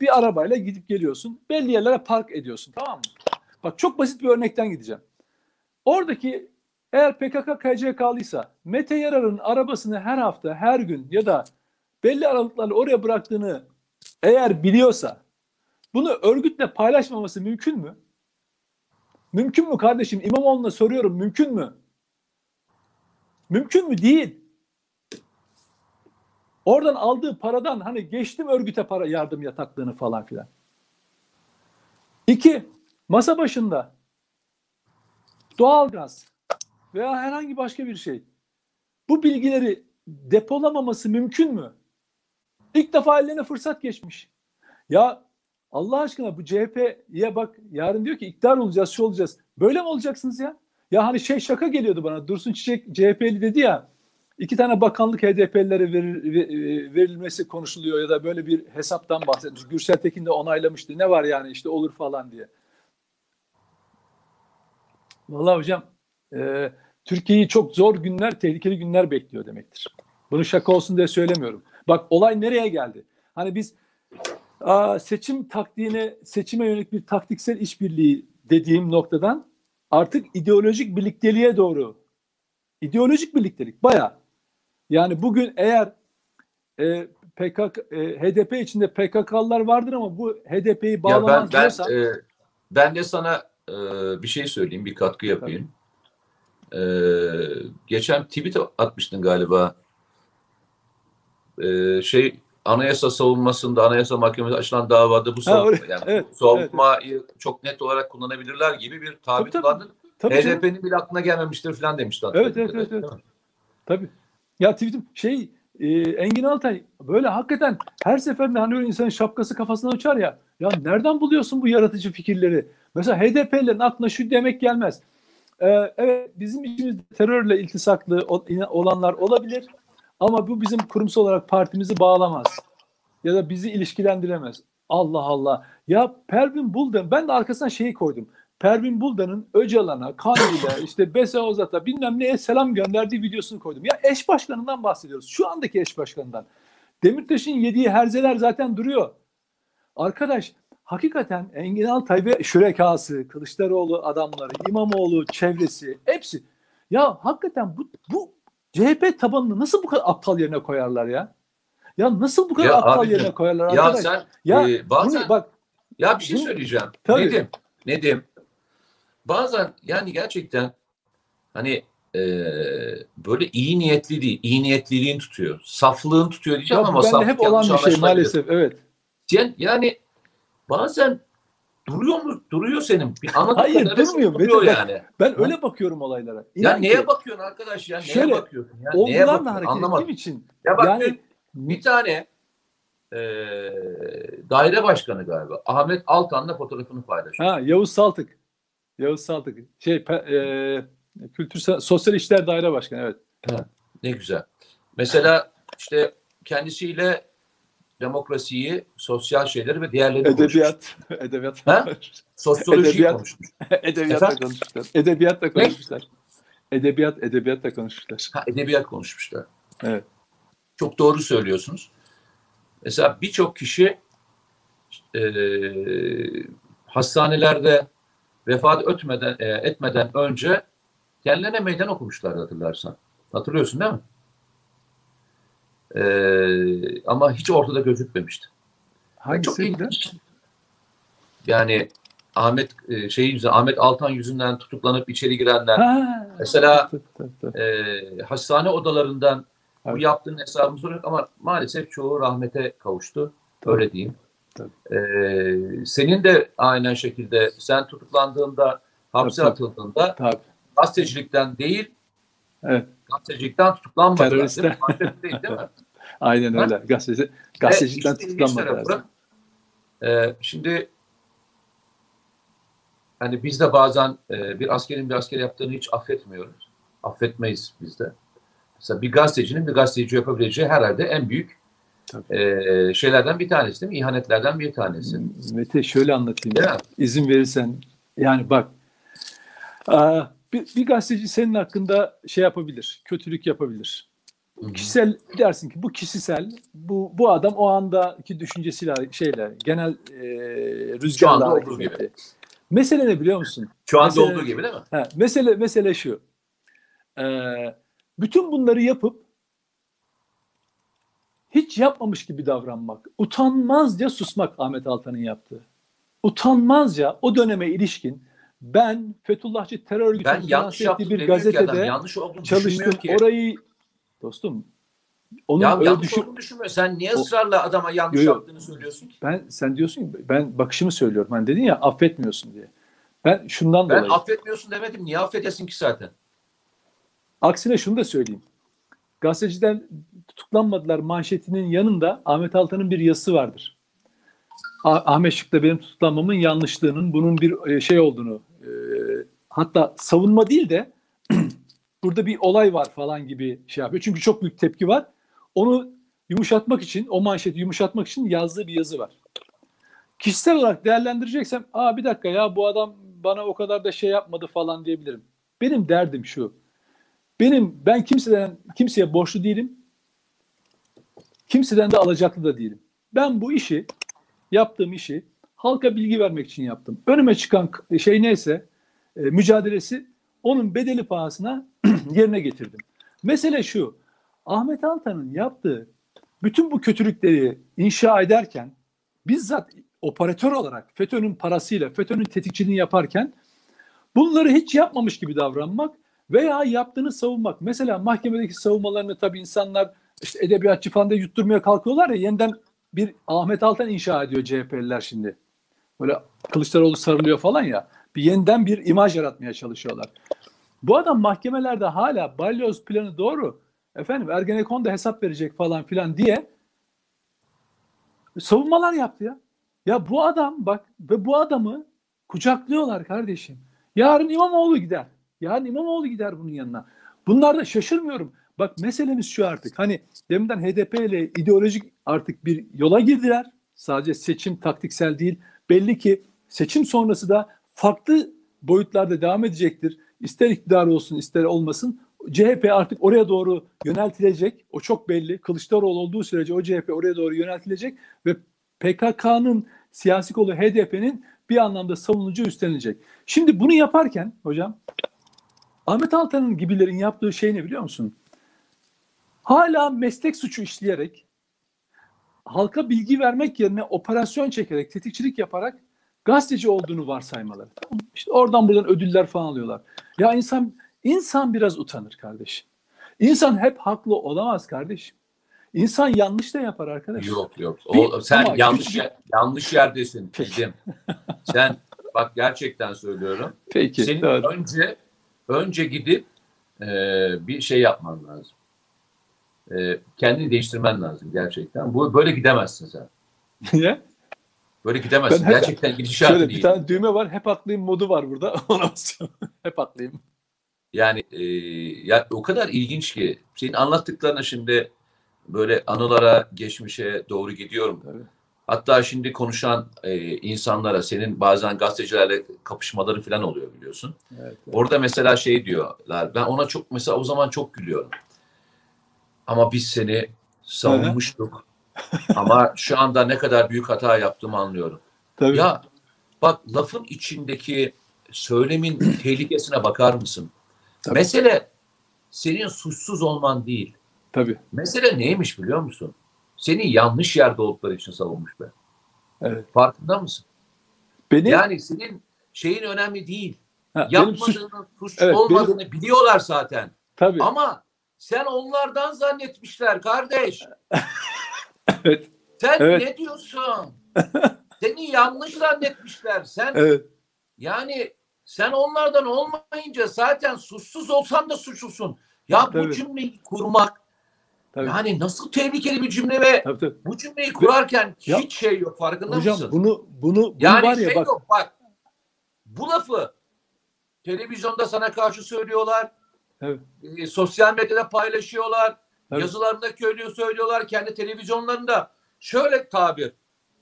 bir arabayla gidip geliyorsun. Belli yerlere park ediyorsun. Tamam mı? Bak çok basit bir örnekten gideceğim. Oradaki eğer PKK KCK'lıysa Mete Yarar'ın arabasını her hafta, her gün ya da belli aralıklarla oraya bıraktığını eğer biliyorsa bunu örgütle paylaşmaması mümkün mü? Mümkün mü kardeşim? İmamoğlu'na soruyorum mümkün mü? Mümkün mü? Değil. Oradan aldığı paradan hani geçtim örgüte para yardım yataklığını falan filan. İki, masa başında doğalgaz veya herhangi başka bir şey bu bilgileri depolamaması mümkün mü? İlk defa ellerine fırsat geçmiş. Ya Allah aşkına bu CHP'ye bak yarın diyor ki iktidar olacağız, şu olacağız. Böyle mi olacaksınız ya? Ya hani şey şaka geliyordu bana. Dursun Çiçek CHP'li dedi ya. iki tane bakanlık HDP'lilere verir- ve- verilmesi konuşuluyor ya da böyle bir hesaptan bahsetmiş. Gürsel Tekin de onaylamıştı. Ne var yani işte olur falan diye. Vallahi hocam e, Türkiye'yi çok zor günler, tehlikeli günler bekliyor demektir. Bunu şaka olsun diye söylemiyorum. Bak olay nereye geldi? Hani biz aa, seçim taktiğine, seçime yönelik bir taktiksel işbirliği dediğim noktadan artık ideolojik birlikteliğe doğru. İdeolojik birliktelik bayağı. Yani bugün eğer e, PKK, e, HDP içinde PKK'lılar vardır ama bu HDP'yi Ya ben bağlamaz ben diyorsan e, ben de sana e, bir şey söyleyeyim, bir katkı yapayım. E, geçen tweet atmıştın galiba. E, şey anayasa savunmasında, anayasa mahkemesi açılan davada bu savunma, öyle. yani Evet, savunmayı çok net olarak kullanabilirler gibi bir tabii. kullandın. HDP'nin bile aklına gelmemiştir falan demişti. Evet, evet, evet, evet. Tabii. Ya tweetim şey e, Engin Altay böyle hakikaten her seferinde hani öyle insanın şapkası kafasına uçar ya. Ya nereden buluyorsun bu yaratıcı fikirleri? Mesela HDP'lerin aklına şu demek gelmez. Ee, evet bizim içimizde terörle iltisaklı olanlar olabilir ama bu bizim kurumsal olarak partimizi bağlamaz. Ya da bizi ilişkilendiremez. Allah Allah. Ya Pervin Buldan ben de arkasına şeyi koydum. Pervin Buldan'ın Öcalan'a, Kandil'e, işte Bese Ozat'a bilmem neye selam gönderdiği videosunu koydum. Ya eş başkanından bahsediyoruz. Şu andaki eş başkanından. Demirtaş'ın yediği herzeler zaten duruyor. Arkadaş hakikaten Engin Altay ve şürekası, Kılıçdaroğlu adamları, İmamoğlu çevresi hepsi. Ya hakikaten bu, bu CHP tabanını nasıl bu kadar aptal yerine koyarlar ya? Ya nasıl bu kadar Ya aptal abicim, yerine koyarlar Ya arkadaş? sen ya e, bazen bunu, bak Ya bir şey söyleyeceğim. Tabii. Nedim, Nedim. Bazen yani gerçekten hani eee, böyle iyi niyetli değil, iyi niyetliliğin tutuyor. Saflığın tutuyor diyeceğim ya ama bende saflık hep olan bir şey maalesef evet. Yani, yani bazen duruyor mu? Duruyor senin. Bir Hayır, durmuyor. Duruyor bak- yani. Ben öyle bakıyorum olaylara. Ya İnan neye ki bakıyorsun arkadaş ya? Neye Şöyle, bakıyorsun? Ya? Neye bakıyorsun? hareket Anlamadım. ettiğim için Ya bak yani bir tane eee, daire başkanı galiba Ahmet Altan'la fotoğrafını paylaştı. ha Yavuz Saltık. Yavuz Saltık. Şey e, Kültür Sosyal İşler Daire Başkanı evet. Ne güzel. Mesela işte kendisiyle demokrasiyi, sosyal şeyleri ve diğerleri konuşmuş. Edebiyat. Edebiyat. Ha? Sosyolojiyi Edebiyat. konuşmuş. Edebiyatla Efendim? konuşmuşlar. Edebiyatla Ne? konuşmuşlar. Edebiyat, edebiyatla konuşmuşlar. Ha, edebiyat konuşmuşlar. Evet. Çok doğru söylüyorsunuz. Mesela birçok kişi eee, hastanelerde vefat etmeden, e, etmeden önce kendilerine meydan okumuşlar hatırlarsan. Hatırlıyorsun değil mi? Eee, ama hiç ortada gözükmemişti. Hangisi Çok bir de? ilginç. Yani Ahmet e, şey yüzünden, Ahmet Altan yüzünden tutuklanıp içeri girenler, Ha, Mesela- tabii, tabii, tabii. e, hastane odalarından bu Evet. yaptığın hesabını soruyor ama maalesef çoğu rahmete kavuştu. Tabii. Öyle diyeyim. Tabii. E, senin de aynen şekilde sen tutuklandığında, hapse Tabii. atıldığında Tabii. gazetecilikten değil, Evet. gazetecilikten. Teröristler. Değil mi? Değil, değil mi? Aynen öyle. Gazeteci, ilginç tutuklanmadı. tarafı, e, şimdi hani biz de bazen e, bir askerin bir asker yaptığını hiç affetmiyoruz. Affetmeyiz biz de. Mesela bir gazetecinin bir gazeteci yapabileceği herhalde en büyük Tabii. e, şeylerden bir tanesi değil mi? İhanetlerden bir tanesi. Mete şöyle anlatayım. Mi? İzin verirsen. Yani bak. Bir, bir gazeteci senin hakkında şey yapabilir. Kötülük yapabilir. Hı hı. Kişisel dersin ki bu kişisel. Bu bu adam o andaki düşüncesiyle şeyle genel e, rüzgarla olduğu gibi. etti. Mesele ne biliyor musun? Şu anda Mesela- olduğu gibi değil mi? Ha, mesele mesele şu. Ee, bütün bunları yapıp hiç yapmamış gibi davranmak, utanmazca susmak Ahmet Altan'ın yaptığı. Utanmazca o döneme ilişkin ben Fethullahçı terör örgütünün yanlış finanse ettiği bir gazetede Yanlış çalıştım. ki. Orayı dostum onun ya öyle yanlış düşün olduğunu düşünmüyor. Sen niye O- ısrarla adama yanlış Yo, yo. yaptığını söylüyorsun ki? ben sen diyorsun ki ben bakışımı söylüyorum. Hani dedin ya affetmiyorsun diye. Ben şundan Ben dolayı. affetmiyorsun demedim. Niye affedesin ki zaten? Aksine şunu da söyleyeyim. Gazeteciden tutuklanmadılar manşetinin yanında Ahmet Altan'ın bir yazısı vardır. Ah- Ahmet Şık'ta benim tutuklanmamın yanlışlığının bunun bir e, şey olduğunu e, hatta savunma değil de burada bir olay var falan gibi şey yapıyor. Çünkü çok büyük tepki var. Onu yumuşatmak için, o manşeti yumuşatmak için yazdığı bir yazı var. Kişisel olarak değerlendireceksem, aa bir dakika ya bu adam bana o kadar da şey yapmadı falan diyebilirim. Benim derdim şu. Benim ben kimseden kimseye borçlu değilim. Kimseden de alacaklı da değilim. Ben bu işi yaptığım işi halka bilgi vermek için yaptım. Önüme çıkan şey neyse e, mücadelesi onun bedeli pahasına yerine getirdim. Mesele şu. Ahmet Altan'ın yaptığı bütün bu kötülükleri inşa ederken bizzat operatör olarak FETÖ'nün parasıyla FETÖ'nün tetikçiliğini yaparken bunları hiç yapmamış gibi davranmak veya yaptığını savunmak. Mesela mahkemedeki savunmalarını tabii insanlar işte edebiyatçı falan da yutturmaya kalkıyorlar ya yeniden bir Ahmet Altan inşa ediyor CHP'liler şimdi. Böyle Kılıçdaroğlu sarılıyor falan ya. Bir yeniden bir imaj yaratmaya çalışıyorlar. Bu adam mahkemelerde hala balyoz planı doğru. Efendim Ergenekon da hesap verecek falan filan diye savunmalar yaptı ya. Ya bu adam bak ve bu adamı kucaklıyorlar kardeşim. Yarın İmamoğlu gider. Yarın İmamoğlu gider bunun yanına. Bunlar da şaşırmıyorum. Bak meselemiz şu artık. Hani deminden HDP ile ideolojik artık bir yola girdiler. Sadece seçim taktiksel değil. Belli ki seçim sonrası da farklı boyutlarda devam edecektir. İster iktidar olsun ister olmasın. CHP artık oraya doğru yöneltilecek. O çok belli. Kılıçdaroğlu olduğu sürece o CHP oraya doğru yöneltilecek ve PKK'nın siyasi kolu HDP'nin bir anlamda savunucu üstlenilecek. Şimdi bunu yaparken hocam Ahmet Altan'ın gibilerin yaptığı şey ne biliyor musun? Hala meslek suçu işleyerek halka bilgi vermek yerine operasyon çekerek, tetikçilik yaparak gazeteci olduğunu varsaymaları. Tamam? İşte oradan buradan ödüller falan alıyorlar. Ya insan insan biraz utanır kardeşim. İnsan hep haklı olamaz kardeşim. İnsan yanlış da yapar arkadaş. Yok yok. Bir- O, sen ama yanlış küçücük- yer- yanlış yerdesin dedim. sen bak gerçekten söylüyorum. Peki. Senin doğru. önce önce gidip e, bir şey yapman lazım. E, kendini değiştirmen lazım gerçekten. Bu böyle gidemezsin sen. Niye? Böyle gidemezsin. Ben gerçekten gidişatı Şöyle değil. bir tane düğme var. Hep haklıyım modu var burada. Ona basıyorum. hep haklıyım. Yani e, ya o kadar ilginç ki senin anlattıklarına şimdi böyle anılara, geçmişe doğru gidiyorum. Tabii. Hatta şimdi konuşan e, insanlara senin bazen gazetecilerle kapışmaları falan oluyor biliyorsun. Evet, evet. Orada mesela şey diyorlar. Ben ona çok mesela o zaman çok gülüyorum. Ama biz seni savunmuştuk. Ama şu anda ne kadar büyük hata yaptığımı anlıyorum. Tabii. Ya bak lafın içindeki söylemin tehlikesine bakar mısın? Tabii. Mesele senin suçsuz olman değil. Tabii. Mesele neymiş biliyor musun? Seni yanlış yerde oldukları için savunmuş be. Evet. Farkında mısın? Beni Yani senin şeyin önemli değil. Ha, benim Yapmadığını, suç- suç Evet, olmadığını biliyorlar zaten. tabii. Ama sen onlardan zannetmişler kardeş. Evet. Sen Evet. ne diyorsun? Seni yanlış zannetmişler. Sen Evet. yani sen onlardan olmayınca zaten suçsuz olsan da suçlusun. Ya bu Tabii. cümleyi kurmak Tabii. yani nasıl tehlikeli bir cümle ve tabii, tabii. bu cümleyi kurarken Ya- hiç şey yok farkında Hocam mısın? bunu bunu, bunu yani var ya şey bak. yok bak. Bu lafı televizyonda sana karşı söylüyorlar. Evet. e, sosyal medyada paylaşıyorlar. Evet. Yazılarında söylüyor, söylüyorlar. Kendi televizyonlarında. Şöyle tabir.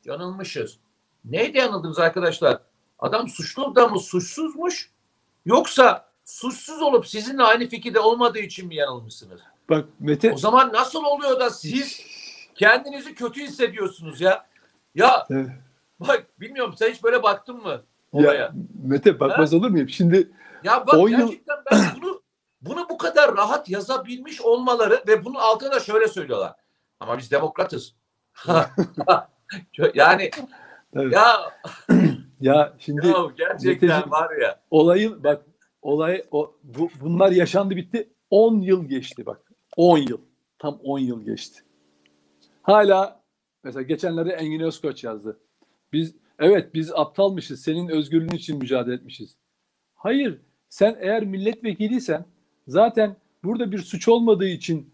Yanılmışız. Neydi yanıldınız arkadaşlar? Adam suçlu da mı suçsuzmuş? Yoksa suçsuz olup sizinle aynı fikirde olmadığı için mi yanılmışsınız? Bak Mete O zaman nasıl oluyor da siz kendinizi kötü hissediyorsunuz ya? Ya Evet. bak bilmiyorum sen hiç böyle baktın mı olaya? ya, Mete bakmaz olur muyum? Şimdi Ya bak On yıl- gerçekten ben bunu bunu bu kadar rahat yazabilmiş olmaları ve bunun altına da şöyle söylüyorlar. Ama biz demokratız. yani evet. ya, ya şimdi ya gerçekten Meteciğim- var ya. olayın bak olay o bu, bunlar yaşandı bitti. 10 yıl geçti bak. 10 yıl. Tam 10 yıl geçti. Hala mesela geçenlerde Engin Özkoç yazdı. Biz evet biz aptalmışız. Senin özgürlüğün için mücadele etmişiz. Hayır. Sen eğer milletvekiliysen zaten burada bir suç olmadığı için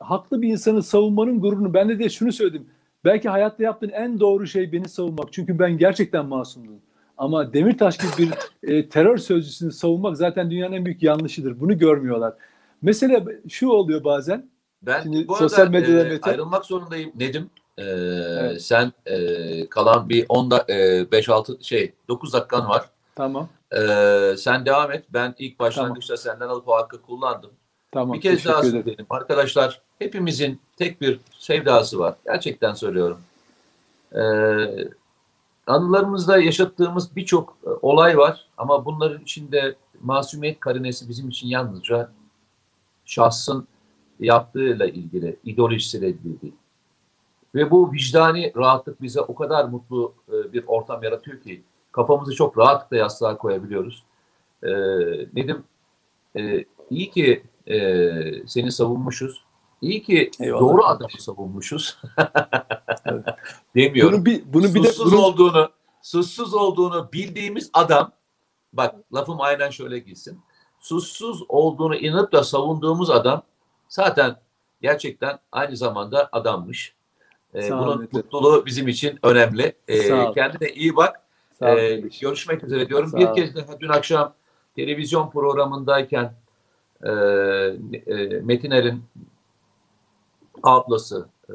haklı bir insanı savunmanın gururunu ben de, de şunu söyledim. Belki hayatta yaptığın en doğru şey beni savunmak. Çünkü ben gerçekten masumdum. Ama Demirtaş gibi bir e, terör sözcüsünü savunmak zaten dünyanın en büyük yanlışıdır. Bunu görmüyorlar. Mesela şu oluyor bazen. Ben Şimdi bu arada sosyal medyada e, ayrılmak zorundayım Nedim. E, Evet. Sen e, kalan bir 10 da, e, 5-6 şey 9 dakikan var. Tamam. E, sen devam et. Ben ilk başlangıçta senden alıp o hakkı kullandım. Tamam. Bir kez daha söyleyelim. Arkadaşlar hepimizin tek bir sevdası var. Gerçekten söylüyorum. Ee, anılarımızda yaşattığımız birçok e, olay var ama bunların içinde masumiyet karinesi bizim için yalnızca şahsın yaptığıyla ilgili, ideolojisiyle ilgili değil. Ve bu vicdani rahatlık bize o kadar mutlu e, bir ortam yaratıyor ki kafamızı çok rahatlıkla yastığa koyabiliyoruz. Ee, Nedim, e, iyi ki e, seni savunmuşuz. İyi ki Eyvallah. doğru adamı savunmuşuz. Demiyorum. Bunu bir bunu bir de suçsuz bunu, olduğunu, suçsuz olduğunu bildiğimiz adam, bak lafım aynen şöyle gitsin. Suçsuz olduğunu inanıp da savunduğumuz adam zaten gerçekten aynı zamanda adammış. Ee, bunun mutluluğu bizim için önemli. Ee, kendine iyi bak. Sağ Ee, görüşmek üzere diyorum. Sağ bir kez daha dün akşam televizyon programındayken e, e, Metin Er'in ablası e,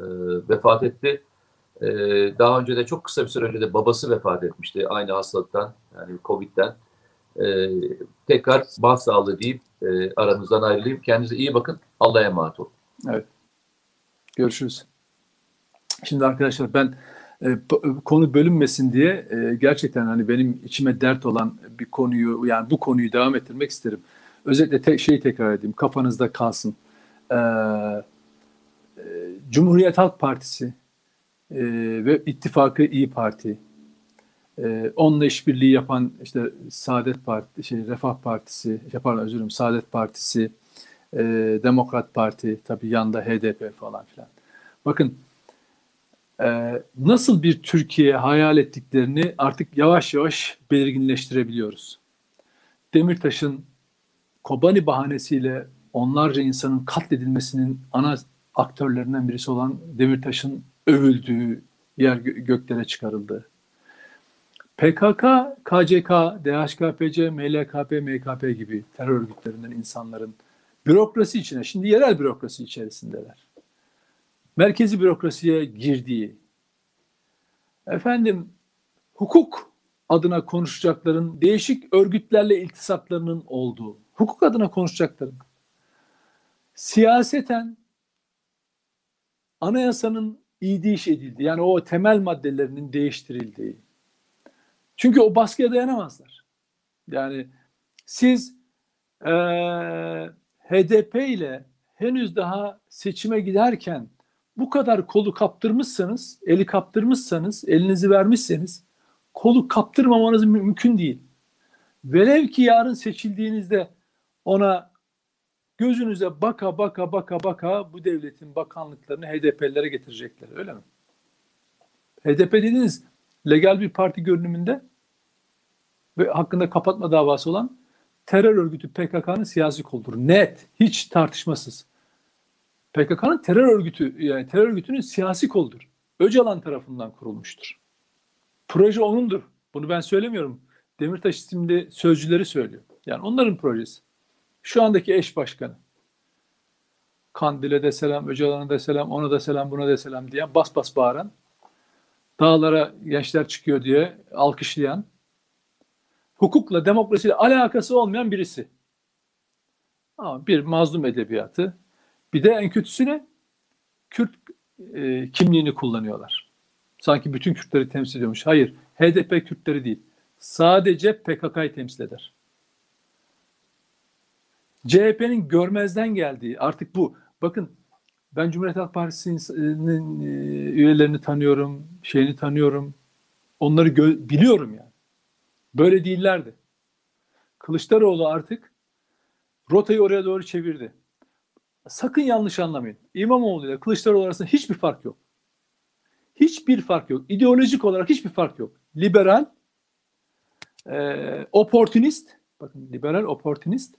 vefat etti. E, daha önce de çok kısa bir süre önce de babası vefat etmişti aynı hastalıktan yani Covid'den. E, tekrar başsağlığı deyip e, aranızdan ayrılayım. Kendinize iyi bakın. Allah'a emanet olun. Görüşürüz. Şimdi arkadaşlar ben e, p- konu bölünmesin diye e, gerçekten hani benim içime dert olan bir konuyu yani bu konuyu devam ettirmek isterim. Özellikle tek şeyi tekrar edeyim kafanızda kalsın. E, Cumhuriyet Halk Partisi e, ve ittifakı İyi Parti e, onunla işbirliği yapan işte Saadet Parti, şey Refah Partisi, şey, pardon özür dilerim Saadet Partisi, e, Demokrat Parti, tabii yanda HDP falan filan. Bakın e, nasıl bir Türkiye hayal ettiklerini artık yavaş yavaş belirginleştirebiliyoruz. Demirtaş'ın Kobani bahanesiyle onlarca insanın katledilmesinin ana aktörlerinden birisi olan Demirtaş'ın övüldüğü yer gö- göklere çıkarıldı. PKK, KCK, DHKPC, MLKP, MKP gibi terör örgütlerinden insanların bürokrasi içine, şimdi yerel bürokrasi içerisindeler. Merkezi bürokrasiye girdiği, efendim hukuk adına konuşacakların değişik örgütlerle iltisaklarının olduğu, hukuk adına konuşacakların, siyaseten anayasanın idiş edildiği, yani o temel maddelerinin değiştirildiği. Çünkü o baskıya dayanamazlar. Yani siz eee, HDP ile henüz daha seçime giderken bu kadar kolu kaptırmışsanız, eli kaptırmışsanız, elinizi vermişseniz kolu kaptırmamanız mü- mümkün değil. Velev ki yarın seçildiğinizde ona gözünüze baka baka baka baka bu devletin bakanlıklarını HDP'lilere getirecekler. Öyle mi? HDP dediğiniz legal bir parti görünümünde ve hakkında kapatma davası olan terör örgütü PKK'nın siyasi koludur. Net, hiç tartışmasız. PKK'nın terör örgütü yani terör örgütünün siyasi koludur. Öcalan tarafından kurulmuştur. Proje onundur. Bunu ben söylemiyorum. Demirtaş isimli sözcüleri söylüyor. Yani onların projesi. Şu andaki eş başkanı. Kandil'e de selam, Öcalan'a da selam, ona da selam, buna da selam diye bas bas bağıran, dağlara gençler çıkıyor diye alkışlayan, hukukla, demokrasiyle alakası olmayan birisi. Ama bir mazlum edebiyatı, bir de en kötüsü ne? Kürt e, kimliğini kullanıyorlar. Sanki bütün Kürtleri temsil ediyormuş. Hayır, HDP Kürtleri değil. Sadece PKK'yı temsil eder. CHP'nin görmezden geldiği artık bu. Bakın ben Cumhuriyet Halk Partisi'nin e, üyelerini tanıyorum, şeyini tanıyorum. Onları biliyorum yani. Böyle değillerdi. Kılıçdaroğlu artık rotayı oraya doğru çevirdi. Sakın yanlış anlamayın. İmamoğlu ile Kılıçdaroğlu arasında hiçbir fark yok. Hiçbir fark yok. İdeolojik olarak hiçbir fark yok. Liberal, e, oportunist, bakın liberal, oportunist,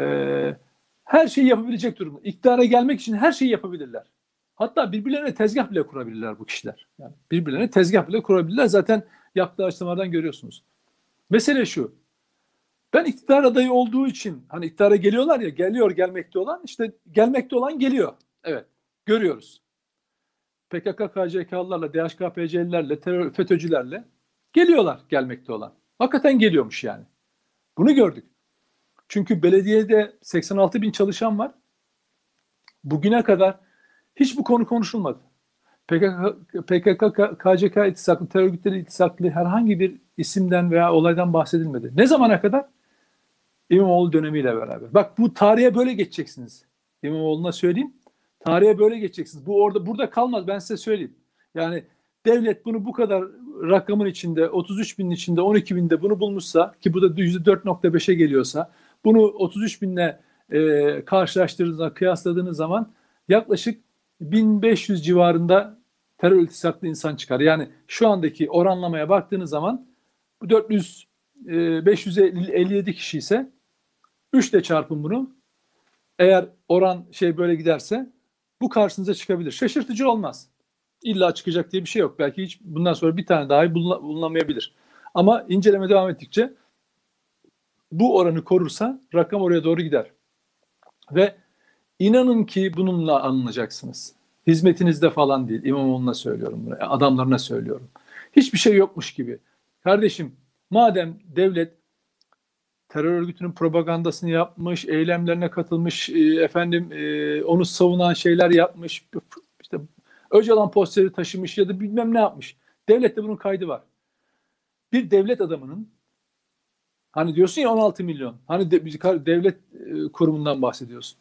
e, her şeyi yapabilecek durumda. İktidara gelmek için her şeyi yapabilirler. Hatta birbirlerine tezgah bile kurabilirler bu kişiler. Yani birbirlerine tezgah bile kurabilirler. Zaten yaptığı açıklamadan görüyorsunuz. Mesele şu. Ben iktidar adayı olduğu için hani iktidara geliyorlar ya geliyor gelmekte olan işte gelmekte olan geliyor. Evet görüyoruz. PKK KCK'lılarla, DHKPC'lilerle, terör FETÖ'cülerle geliyorlar gelmekte olan. Hakikaten geliyormuş yani. Bunu gördük. Çünkü belediyede 86 bin çalışan var. Bugüne kadar hiç bu konu konuşulmadı. PKK, PKK KCK ittisaklı, terör örgütleri ittisaklı herhangi bir isimden veya olaydan bahsedilmedi. Ne zamana kadar? İmamoğlu dönemiyle beraber. Bak bu tarihe böyle geçeceksiniz. İmamoğlu'na söyleyeyim. Tarihe böyle geçeceksiniz. Bu orada burada kalmaz ben size söyleyeyim. Yani devlet bunu bu kadar rakamın içinde 33 binin içinde 12 binde bunu bulmuşsa ki bu da %4.5'e geliyorsa bunu 33 binle e, karşılaştırdığınızda kıyasladığınız zaman yaklaşık 1500 civarında terör iltisaklı insan çıkar. Yani şu andaki oranlamaya baktığınız zaman bu 400 e, 557 kişi ise 3 ile çarpın bunu. Eğer oran şey böyle giderse bu karşınıza çıkabilir. Şaşırtıcı olmaz. İlla çıkacak diye bir şey yok. Belki hiç bundan sonra bir tane daha bulunamayabilir. Ama inceleme devam ettikçe bu oranı korursa rakam oraya doğru gider. Ve inanın ki bununla anlayacaksınız. Hizmetinizde falan değil. İmamoğlu'na söylüyorum bunu. Adamlarına söylüyorum. Hiçbir şey yokmuş gibi. Kardeşim madem devlet terör örgütünün propagandasını yapmış, eylemlerine katılmış, e, efendim e, onu savunan şeyler yapmış, işte Öcalan posteri taşımış ya da bilmem ne yapmış. Devlette bunun kaydı var. Bir devlet adamının hani diyorsun ya 16 milyon. Hani de, devlet e, kurumundan bahsediyorsun.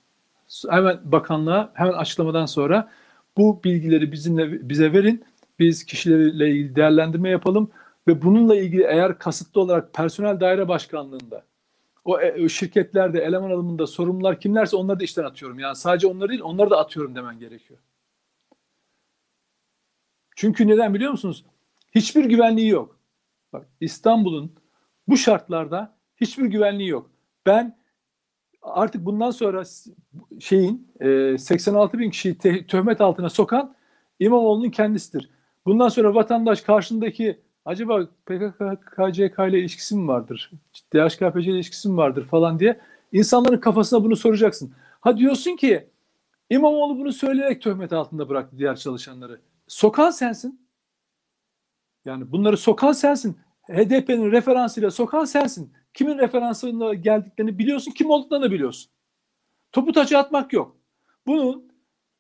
Hemen bakanlığa hemen açıklamadan sonra bu bilgileri bizimle bize verin. Biz kişilerle ilgili değerlendirme yapalım ve bununla ilgili eğer kasıtlı olarak personel daire başkanlığında o, e, o şirketlerde eleman alımında sorumlular kimlerse onları da işten atıyorum. Yani sadece onları değil onları da atıyorum demen gerekiyor. Çünkü neden biliyor musunuz? Hiçbir güvenliği yok. Bak İstanbul'un bu şartlarda hiçbir güvenliği yok. Ben artık bundan sonra şeyin 86 bin kişiyi töhmet altına sokan İmamoğlu'nun kendisidir. Bundan sonra vatandaş karşındaki acaba PKK, KCK ile ilişkisi mi vardır? DHKPC ile ilişkisi mi vardır falan diye insanların kafasına bunu soracaksın. Ha diyorsun ki İmamoğlu bunu söyleyerek töhmet altında bıraktı diğer çalışanları. Sokan sensin. Yani bunları sokan sensin. HDP'nin referansıyla sokan sensin. Kimin referansıyla geldiklerini biliyorsun, kim olduklarını biliyorsun. Topu taça atmak yok. Bunun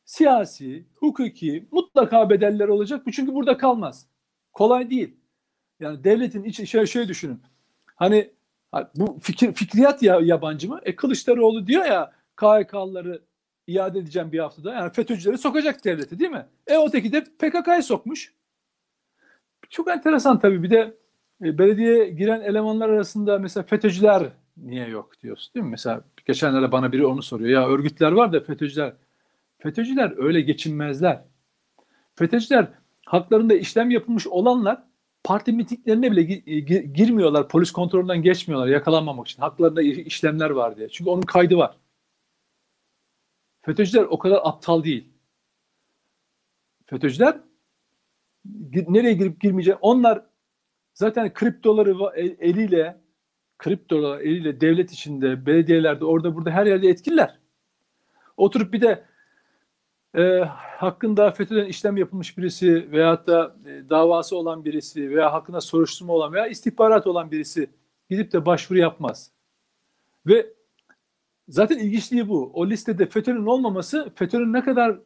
siyasi, hukuki mutlaka bedeller olacak. Bu çünkü burada kalmaz. Kolay değil. Yani devletin içi şöyle, şöyle düşünün. Hani bu fikir fikriyat ya yabancı mı? E Kılıçdaroğlu diyor ya KHK'lıları iade edeceğim bir haftada. Yani FETÖ'cüleri sokacak devleti değil mi? E öteki de PKK'yı sokmuş. Çok enteresan tabii. Bir de e, belediyeye giren elemanlar arasında mesela FETÖ'cüler niye yok diyorsun değil mi? Mesela geçenlerde bana biri onu soruyor. Ya örgütler var da FETÖ'cüler. FETÖ'cüler öyle geçinmezler. FETÖ'cüler haklarında işlem yapılmış olanlar parti mitinglerine bile girmiyorlar. Polis kontrolünden geçmiyorlar yakalanmamak için. Haklarında işlemler var diye. Çünkü onun kaydı var. FETÖ'cüler o kadar aptal değil. FETÖ'cüler nereye girip girmeyecek onlar zaten kriptoları eliyle kriptolar eliyle devlet içinde, belediyelerde, orada burada her yerde etkililer. Oturup bir de e, hakkında FETÖ'den işlem yapılmış birisi veyahut da e, davası olan birisi veya hakkında soruşturma olan veya istihbarat olan birisi gidip de başvuru yapmaz. Ve zaten ilginçliği bu. O listede FETÖ'nün olmaması FETÖ'nün ne kadar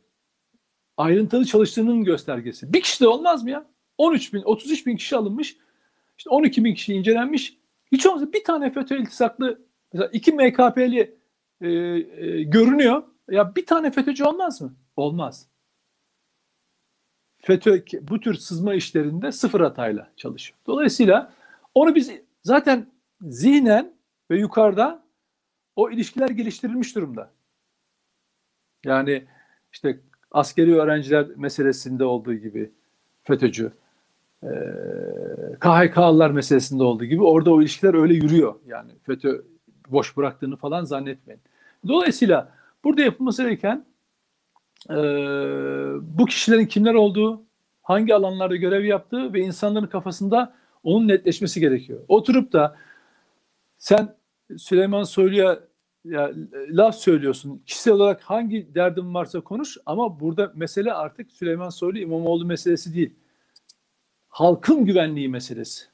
ayrıntılı çalıştığının göstergesi. Bir kişi de olmaz mı ya? 13 bin, 33 bin kişi alınmış. İşte 12 bin kişi incelenmiş. Hiç olmazsa bir tane FETÖ iltisaklı, mesela iki MKP'li e, e, görünüyor. Ya bir tane FETÖ'cü olmaz mı? Olmaz. FETÖ bu tür sızma işlerinde sıfır hatayla çalışıyor. Dolayısıyla onu biz zaten zihnen ve yukarıda o ilişkiler geliştirilmiş durumda. Yani işte askeri öğrenciler meselesinde olduğu gibi FETÖ'cü, e, KHK'lılar meselesinde olduğu gibi orada o ilişkiler öyle yürüyor. Yani FETÖ boş bıraktığını falan zannetmeyin. Dolayısıyla burada yapılması gereken e, bu kişilerin kimler olduğu, hangi alanlarda görev yaptığı ve insanların kafasında onun netleşmesi gerekiyor. Oturup da sen Süleyman Soylu'ya ya, laf söylüyorsun. Kişisel olarak hangi derdin varsa konuş ama burada mesele artık Süleyman Soylu İmamoğlu meselesi değil. Halkın güvenliği meselesi.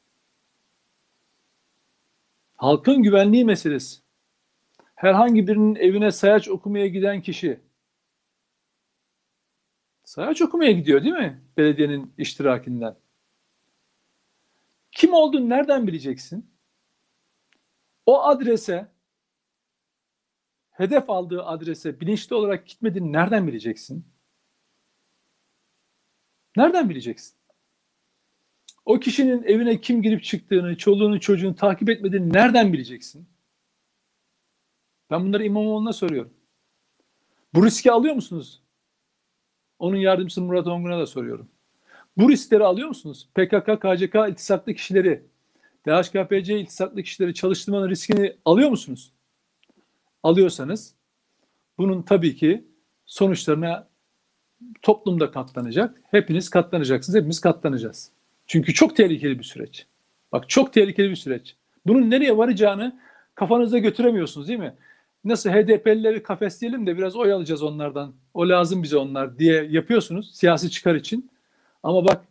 Halkın güvenliği meselesi. Herhangi birinin evine sayaç okumaya giden kişi sayaç okumaya gidiyor değil mi? Belediyenin iştirakinden. Kim olduğunu nereden bileceksin? O adrese hedef aldığı adrese bilinçli olarak gitmediğini nereden bileceksin? Nereden bileceksin? O kişinin evine kim girip çıktığını, çoluğunu çocuğunu takip etmediğini nereden bileceksin? Ben bunları İmamoğlu'na soruyorum. Bu riski alıyor musunuz? Onun yardımcısı Murat Ongun'a da soruyorum. Bu riskleri alıyor musunuz? PKK, KCK iltisaklı kişileri, DHKPC iltisaklı kişileri çalıştırmanın riskini alıyor musunuz? Alıyorsanız bunun tabii ki sonuçlarına toplumda katlanacak. Hepiniz katlanacaksınız. Hepimiz katlanacağız. Çünkü çok tehlikeli bir süreç. Bak çok tehlikeli bir süreç. Bunun nereye varacağını kafanızda götüremiyorsunuz değil mi? Nasıl HDP'lileri kafesleyelim de biraz oy alacağız onlardan. O lazım bize onlar diye yapıyorsunuz siyasi çıkar için. Ama bak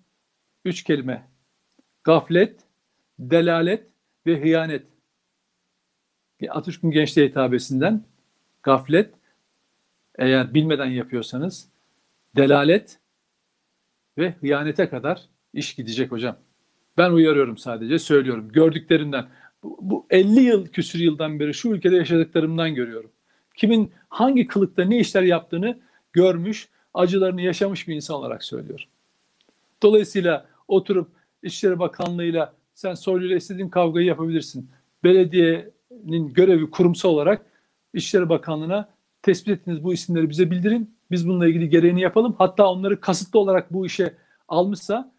üç kelime. Gaflet, delalet ve hıyanet. Atatürk'ün gençliğe hitabesinden gaflet eğer bilmeden yapıyorsanız delalet ve hıyanete kadar iş gidecek hocam. Ben uyarıyorum sadece, söylüyorum. Gördüklerimden, bu, bu 50 yıl, küsür yıldan beri şu ülkede yaşadıklarımdan görüyorum. Kimin hangi kılıkta ne işler yaptığını görmüş, acılarını yaşamış bir insan olarak söylüyorum. Dolayısıyla oturup İçişleri Bakanlığı'yla sen Soylu'yla istediğin kavgayı yapabilirsin. Belediyenin görevi kurumsal olarak İçişleri Bakanlığı'na tespit ettiğiniz bu isimleri bize bildirin. Biz bununla ilgili gereğini yapalım. Hatta onları kasıtlı olarak bu işe almışsa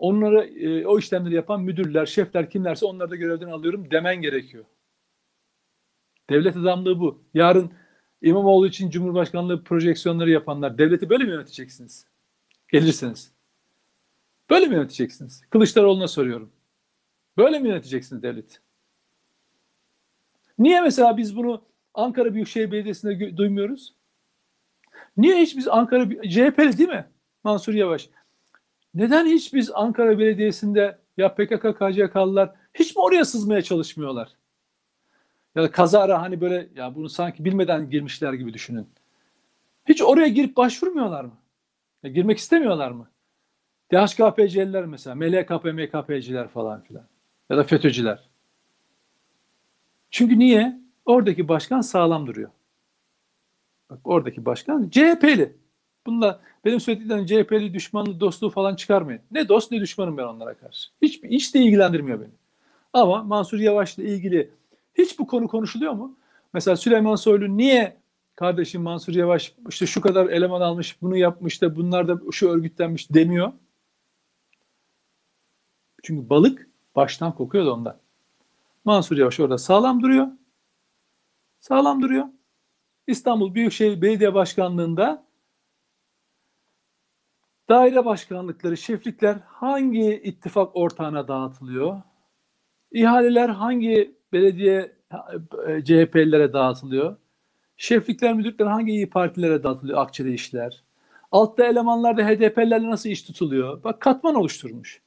onları e, o işlemleri yapan müdürler, şefler kimlerse onları da görevden alıyorum demen gerekiyor. Devlet adamlığı bu. Yarın İmamoğlu için Cumhurbaşkanlığı projeksiyonları yapanlar devleti böyle mi yöneteceksiniz? Gelirseniz. Böyle mi yöneteceksiniz? Kılıçdaroğlu'na soruyorum. Böyle mi yöneteceksiniz devleti? Niye mesela biz bunu Ankara Büyükşehir Belediyesi'nde duymuyoruz? Niye hiç biz Ankara CHP'li değil mi? Mansur Yavaş. Neden hiç biz Ankara Belediyesi'nde ya PKK KCK'lılar hiç mi oraya sızmaya çalışmıyorlar? Ya da kazara hani böyle ya bunu sanki bilmeden girmişler gibi düşünün. Hiç oraya girip başvurmuyorlar mı? Ya girmek istemiyorlar mı? DHKPC'liler mesela, MLKP, MKP'ciler falan filan. Ya da FETÖ'cüler. Çünkü niye? Oradaki başkan sağlam duruyor. Bak oradaki başkan CHP'li. Bunda benim söylediklerim CHP'li düşmanlığı, dostluğu falan çıkarmayın. Ne dost ne düşmanım ben onlara karşı. Hiç, hiç de ilgilendirmiyor beni. Ama Mansur Yavaş'la ilgili hiç bu konu konuşuluyor mu? Mesela Süleyman Soylu niye kardeşim Mansur Yavaş işte şu kadar eleman almış, bunu yapmış da bunlar da şu örgütlenmiş demiyor. Çünkü balık baştan kokuyor da ondan. Mansur Yavaş orada sağlam duruyor. Sağlam duruyor. İstanbul Büyükşehir Belediye Başkanlığı'nda daire başkanlıkları, şeflikler hangi ittifak ortağına dağıtılıyor? İhaleler hangi belediye e, CHP'lilere dağıtılıyor? Şeflikler, müdürlükler hangi iyi partilere dağıtılıyor? Akçeli işler. Altta elemanlarda HDP'lerle nasıl iş tutuluyor? Bak katman oluşturmuş.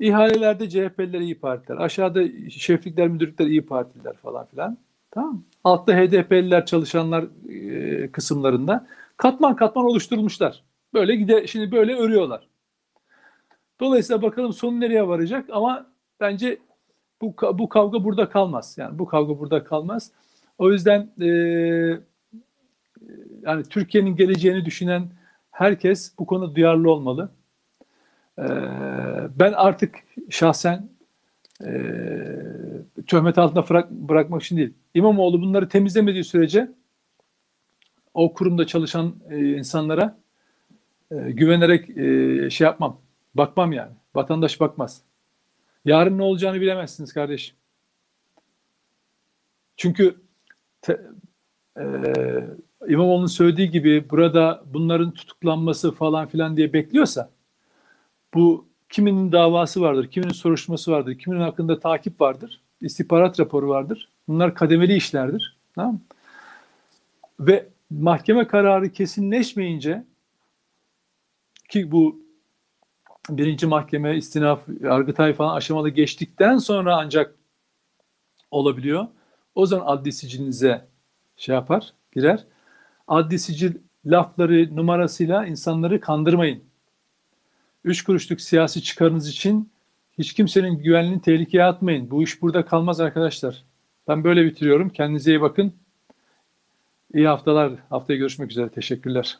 İhalelerde CHP'liler iyi partiler. Aşağıda şeflikler, müdürlükler iyi partiler falan filan. Tamam Altta HDP'liler çalışanlar e, kısımlarında katman katman oluşturmuşlar. Böyle gide şimdi böyle örüyorlar. Dolayısıyla bakalım sonu nereye varacak ama bence bu bu kavga burada kalmaz. Yani bu kavga burada kalmaz. O yüzden e, yani Türkiye'nin geleceğini düşünen herkes bu konuda duyarlı olmalı. E, ben artık şahsen e, töhmet altında bırak, bırakmak için değil. İmamoğlu bunları temizlemediği sürece o kurumda çalışan e, insanlara e, güvenerek e, şey yapmam. Bakmam yani. Vatandaş bakmaz. Yarın ne olacağını bilemezsiniz kardeşim. Çünkü te, e, İmamoğlu'nun söylediği gibi burada bunların tutuklanması falan filan diye bekliyorsa bu kiminin davası vardır, kiminin soruşturması vardır, kiminin hakkında takip vardır, istihbarat raporu vardır. Bunlar kademeli işlerdir. Tamam Ve mahkeme kararı kesinleşmeyince ki bu birinci mahkeme, istinaf, yargıtay falan aşamalı geçtikten sonra ancak olabiliyor. O zaman adli sicilinize şey yapar, girer. Adli sicil lafları numarasıyla insanları kandırmayın. Üç kuruşluk siyasi çıkarınız için hiç kimsenin güvenliğini tehlikeye atmayın. Bu iş burada kalmaz arkadaşlar. Ben böyle bitiriyorum. Kendinize iyi bakın. İyi haftalar. Haftaya görüşmek üzere. Teşekkürler.